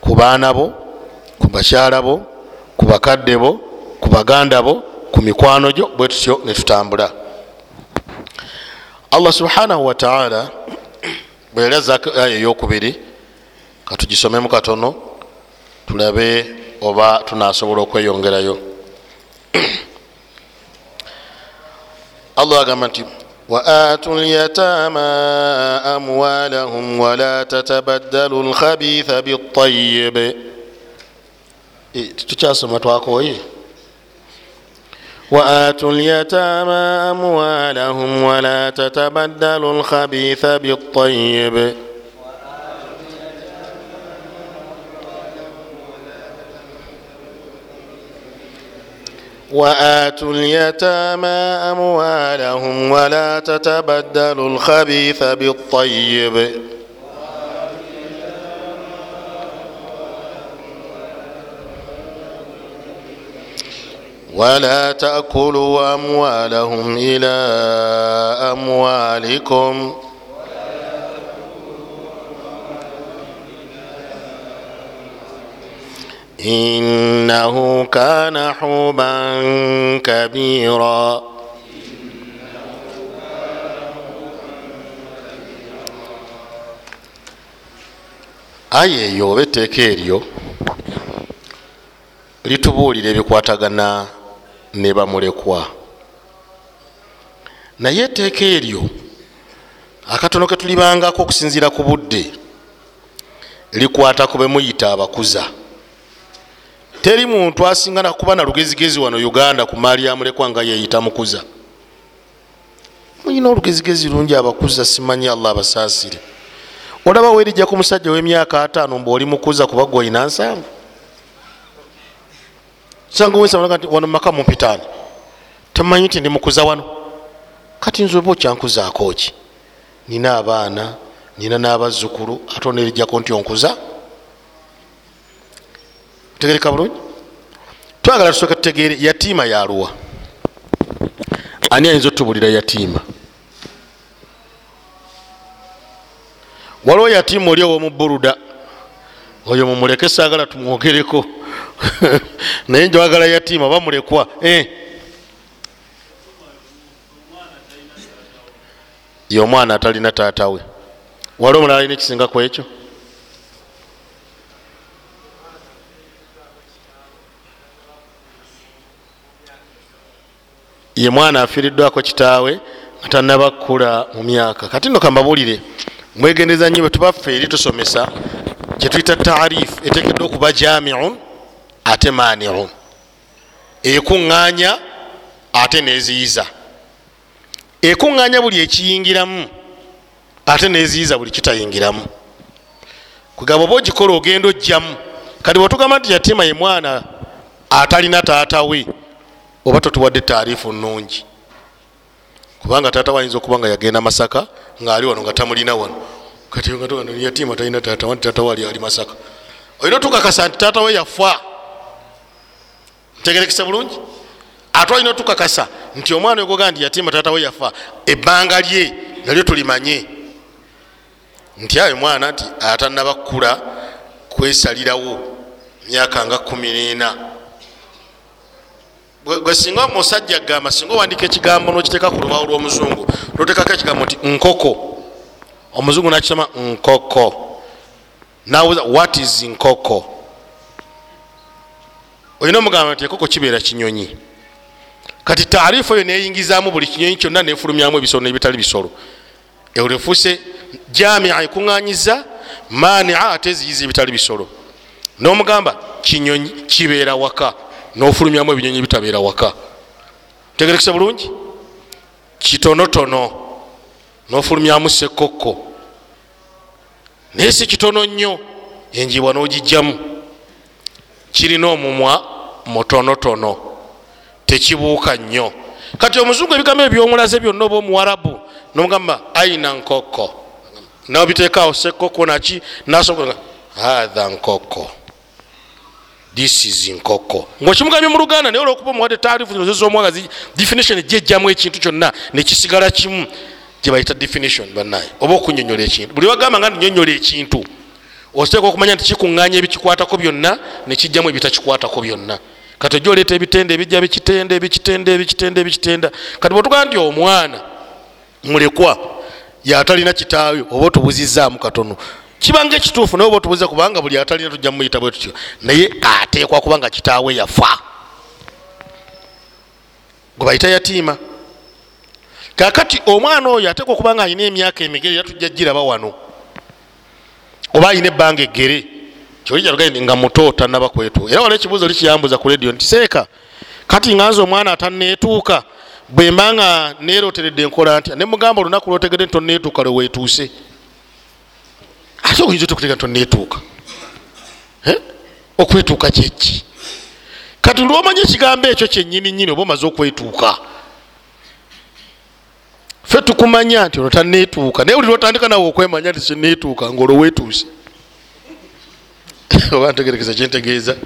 ku baana bo ku bakyala bo ku bakadde bo ku baganda bo ku mikwano gyo bwe tutyo netutambula allah subhanahu wataala bwe yali azaako aya eyokubiri katugisomemu katono tulabe oba tunasobola okweyongerayo. Allah agamba nti waatu lyatama amwalahum wala tatabaddalu lkhabitha bitayibe tukyasoma twakooye. وآتوا اليتامى أموالهم ولا تتبدلوا الخبيث بالطيب وآتوا اليتامى أموالهم ولا تتبدلوا الخبيث بالطيب ولا تأكلوا أموالهم إلى أموالكم. إنه كان حوبا كبيرا. Ayi eyo oba etteeka eryo litubuulira ebikwatagana ne bamulekwa. Naye etteeka eryo akatono ke tulibangako okusinziira ku budde likwata ku bemuyita abakuza. Teri muntu asinga nakuba na lugezigezi wano uganda ku maali yamulekwa nga yeyita mukuza. Muyina olugezigezi lungi abakuza simanyi allah abasaasire. Olaba werijja ku musajja w'emyaka ataano mbaoli mukuza kuba gwe olina nsanvu sanga wensaga nti wano mumaka mumpitaani tamanyi nti ndi mukuza wano. Kati nze oba okyankuzaako ki nina abaana nina n'abazzukulu ate onerijjako nti onkuza? Tegereka bulungi? Twagala tusooka tutegeere yatiima yaluwa ani ayinza otubulira yatiima? Waliwo yatiima oli owomubuluda oyo mumuleke saagala tumwogereko naye njawagala yatiima bamulekwa eh. ye omwana atalina taata we. Wali omulala alina ekisinga ku ekyo? Ye mwana afiiriddwako kitaawe nga tanaba kkula mu myaka. Kati nno kambabuulire mwegendeza nnyo bwetubaffe eri tusomesa kyetuyita taarifu etekeddwa okuba jamiun ate maniun ekuŋŋaanya ate neziyiza. Ekuŋŋaanya buli ekiyingiramu ate neziyiza buli kitayingiramu. Kugamba oba ogikola ogenda ojjamu kati bwetugamba nti yatima ye mwana atalina taata we oba totuwadde taarifu nungi kubanga taata we ayinza okuba nga yagenda masaka ngaali wano nga tamulina wano. Kati yatima talina taata wanti taata we ali ali masaka. Olina otukakasa nti taata we yafa ntegerekese bulungi? Ate olina otukakasa nti omwana ogoga nti yatima taata we yafa ebbanga lye nalyo tulimanye. Nti ayo mwana nti atanaba kkula kwesalirawo myaka nga kumi nena. Gwe singa omusajja gamba singa owandika ekigambo nokiteeka ku lubaawo lw'omuzungu notekako ekigambo nti nkoko. Omuzungu nakisoma nkoko. Nawuza what is nkoko olina omugamba nti enkoko kibeera kinyonyi. Kati taarifu eyo neyingizaamu buli kinyonyi kyonna nefulumyamu ebisolo nebitali bisolo. Eulefuse jamia ekuŋŋanyiza mania ate eziyiza ebitali bisolo. Nomugamba kinyonyi kibeera waka nofulumyamu ebinyonyi bitabeera waka. Tegerekese bulungi? Kitonotono nofulumyamu sekokko naye si kitono nnyo enjibwa nogijjamu kirina omumwa mutonotono tekibuuka nnyo. Kati omuzungu ebigambo ebyomulaze byonna oba omuwarabu nomugamba aina nkokko nobiteekaawo sekokko naki? Nasoga hatha nkokko this is nkokko ngaokimugambye mu luganda naye olwokuba omuwadde taarifu zozomwaga definition ejjejjamu ekintu kyonna nekisigala kimu gyebayita definition banaye oba okunyonyola ekintu. Buli bagamba nga nyonyola ekintu ositeeka okumanya nti kikuŋŋanya ebikikwatako byonna nekijjamu ebitakikwatako byonna. Kati ojja oleeta ebitende ebijja bikitende ebikitende ebikitende ebikitenda. Kati bwetugamba nti omwana mulekwa yatalina kitaawe oba otubuzizaamu katono kibanga ekituufu naye oba otubuze kubanga buli atalina tujja mumuyita bwe tutyo naye ateekwa kubanga kitaawe yafa. Gwe bayita yatiima. Kakati omwana oyo ateekwa okubanga alina emyaka emigere era tujja giraba wano oba alina ebbanga eggere kyolijjalugai nga muto tanaba kwetuuka era waliwo ekibuuzo likiyambuza ku rediyo nti seeka kati nga nze omwana ataneetuuka bwe mba nga neeroteredde enkola ntya? Ne mugamba olunaku lwotegedde nti toneetuuka lwe weetuuse. Ate oyinza otekutega nti oneetuuka okwetuuka kyeki kati lwomanya ekigambo ekyo kyenyini nyini oba omaze okwetuuka fe tukumanya nti ono taneetuuka naye buli lwotandika nawe okwemanya nti kyeneetuuka ngaolwo weetuuse. Oba ntegerekeza kyentegeeza.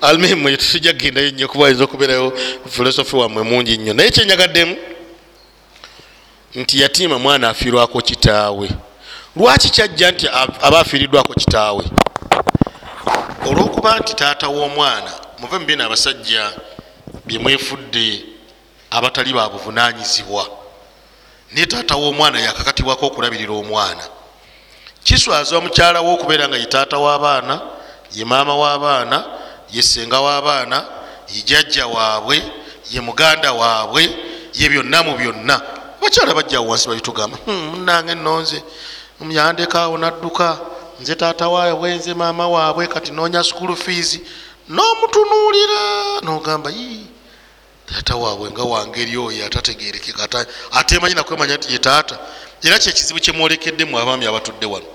Almuhimu tujja kugendayo nnyo kuba ayinza okubeerayo filosofi wammwe mungi nnyo. Naye kyenyagaddemu nti yatiima mwana afiirwako kitaawe. Lwaki kyajja nti aba afiiriddwako kitaawe? Olwokuba nti taata w'omwana muve mubina abasajja byemwefudde abatali babuvunanyizibwa naye taata w'omwana yakakatibwako okulabirira omwana. Kiswaza mukyala we okubeera nga ye taata w'abaana ye maama w'abaana ye senga w'abaana ye jajja waabwe ye muganda waabwe ye byonna mu byonna. Bakyala bajjawo wansi babitugamba munange nonze yandekaawo nadduka nze taata waabwe nze maama waabwe kati noonya sukulu fees n'omutunuulira nogamba yi taata waabwe nga wangeri oyo atategerekeka atemanyi nakwemanya nti ye taata. Era kyekizibu kyemwolekeddemu abaami abatudde wano.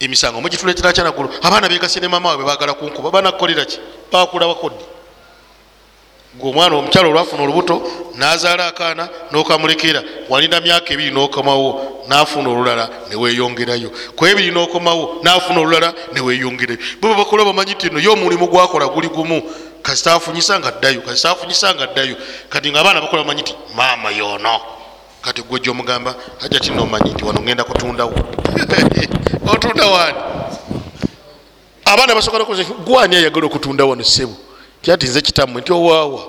Emisango mugituletera kyanagulu abaana begase ne maama waabwe bagala kunkuba banakukoleraki bakula bakodde gwe omwana omukyalo olwafuna olubuto nazaala akaana nokamulekera walinda myaka ebiri nokomawo nafuna olulala neweyongerayo kwebiri nokomawo nafuna olulala neweyongerayo bwe bakola bamanyi ti no yomulimu gwakola guli gumu kasita afunyisa nga ddayo kasita afunyisa nga ddayo. Kati nga abaana bakola bamanyi ti maama yono. Kati gwe gyomugamba ajja ti nomanyi nti wano ngenda kutundawo. Otunda wani? Abaana basoka nakoze gwani ayagala okutunda wano sebo tyati nze kitammwe nti owaawa.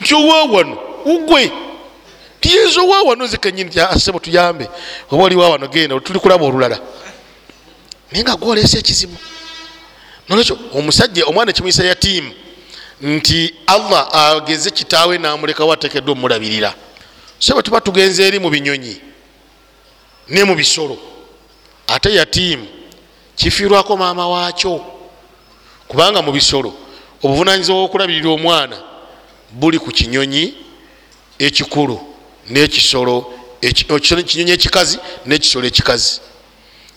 Nti owaawano ugwe. Tiyinza owaawano nze kenyini ti asebo tuyambe. Oba oli waawano genda tuli kulaba olulala. Naye nga gwolesa ekizibu nolwekyo omusajja omwana ekimuyisa yatiimu nti allah ageze kitaawe namulekawo atekeddwa omulabirira. So bwe tuba tugenza eri mu binyonyi ne mu bisolo ate yatiimu kifiirwako maama waakyo. Kubanga mu bisolo obuvunanyizibwa bwokulabirira omwana buli ku kinyonyi ekikulu nekisolo kinyonyi ekikazi nekisolo ekikazi.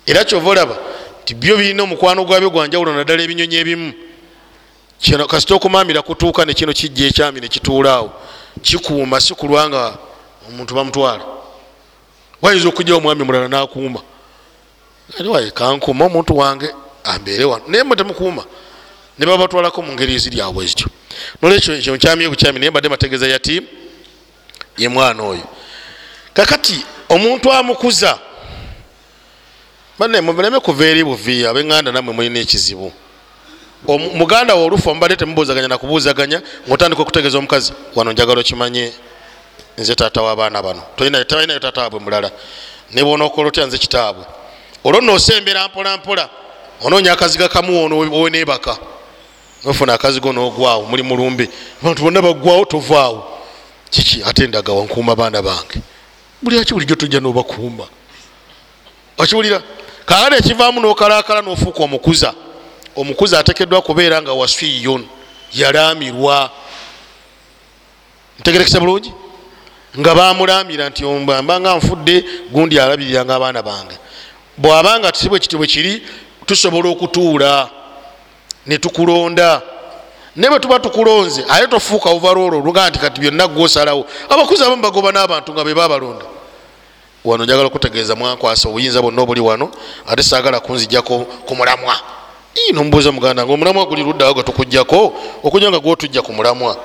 Era kyova olaba ti byo birina omukwano gwabyo gwanjawulo naddala ebinyonyi ebimu. Kasita okumamira kutuuka nekino kijja ekyami nekituulaawo kikuuma si kulwanga omuntu bamutwala. Wayinza okujjawo omwami mulala nakuuma. Aliwaye kankuuma omuntu wange ambeere wano. Naye mwe temukuuma ne babatwalako mu ngeri eziryabwe zityo nolwekyo ekyo nkyami obukyami naye mbadde mategeeza yatiimu ye mwana oyo. Kakati omuntu amukuza bane muleme kuva eri buviya abeŋŋanda nammwe mulina ekizibu. Muganda we olufu mubadde temubuuzaganya nakubuuzaganya ngaotandika okutegeeza omukazi wano njagala okimanye nze taata w'abaana bano. Talinayo taata wabwe mulala. Ne bwonaokola otya nze kitaabwe. Olwo noosembera mpola mpola onoonya akaziga kamu wowe nebaka. Nofuna akazigo nogwawo muli mulumbe abantu bonna baggwawo tovaawo. Kiki? Ate ndagawa nkuuma baana bange. Buli aki bulijjo tujja nobakuuma? Okiwulira kaale ekivaamu nokalakala nofuuka omukuza omukuza atekeddwa kubeera nga waswiyun yalamirwa ntegerekesa bulungi? Nga bamulamira nti mbanga nfudde gundi alabiriranga abaana bange. Bwabanga tisibwe kiti bwe kiri tusobola okutuula netukulonda naye bwe tuba tukulonze aye tofuuka ovaroolo oluga nti kati byonna gwosalawo. Abakuzi abamu bagoba n'abantu nga be babalonda wano njagala okutegeeza mwankwasa obuyinza bwonna obuli wano ate saagala kunzijjako ku mulamwa. Nomubuuza muganda nga omulamwa guli luddawo gwe tukugjako okujja nga gwotujja ku mulamwa.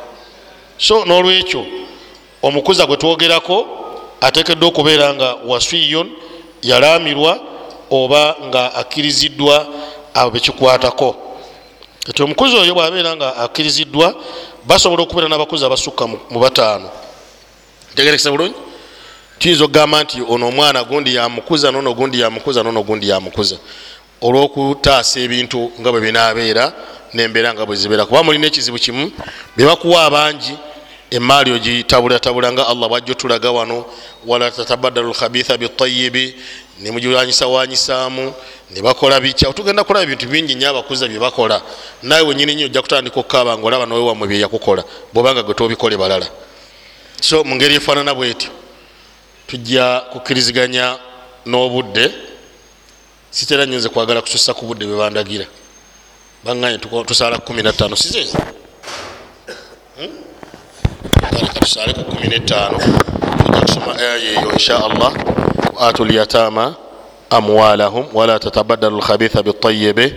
So n'olwekyo omukuza gwe twogerako ateekeddwa okubeera nga waswiyon yalamirwa oba nga akkiriziddwa abo bekikwatako kati omukuzi oyo bwabeera nga akkiriziddwa basobola okubeera n'abakuzi abasukka mu bataano. Ntegerekesa bulungi tuyinza okugamba nti ono omwana gundi yamukuza nono gundi yamukuza nono gundi yamukuza. Olwokutaasa ebintu nga bwe binaabeera nembeera nga bwe zibeera. Kuba mulina ekizibu kimu bebakuwa abangi emaali ogitabulatabula nga allah bwajja otulaga wano wala tatabadalu lkhabitha bitayibi nemugirwanyisawanyisaamu nebakola bikya otugenda kulaba ebintu bingi nyo abakuza byebakola nawe wenyini nyo ojja kutandika okukaaba nga olaba nowe wamwe byeyakukola bwobanga gwe tobikole balala so mu ngeri efaanana bwetyo tujja kukkiriziganya n'obudde sitera nyinza kwagala kususa ku budde bwebandagira baŋŋanye tusaala ku 15 sizezi tusaale ku 15 tujja kusoma aya yeyo insha allah. Waatu lyatama amwalahum wala tatabadalu lkhabitha bitayibe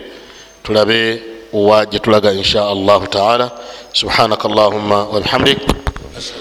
tulabe wa gye tulaga insha allahu taala. Subhanaka allahumma wabihamdik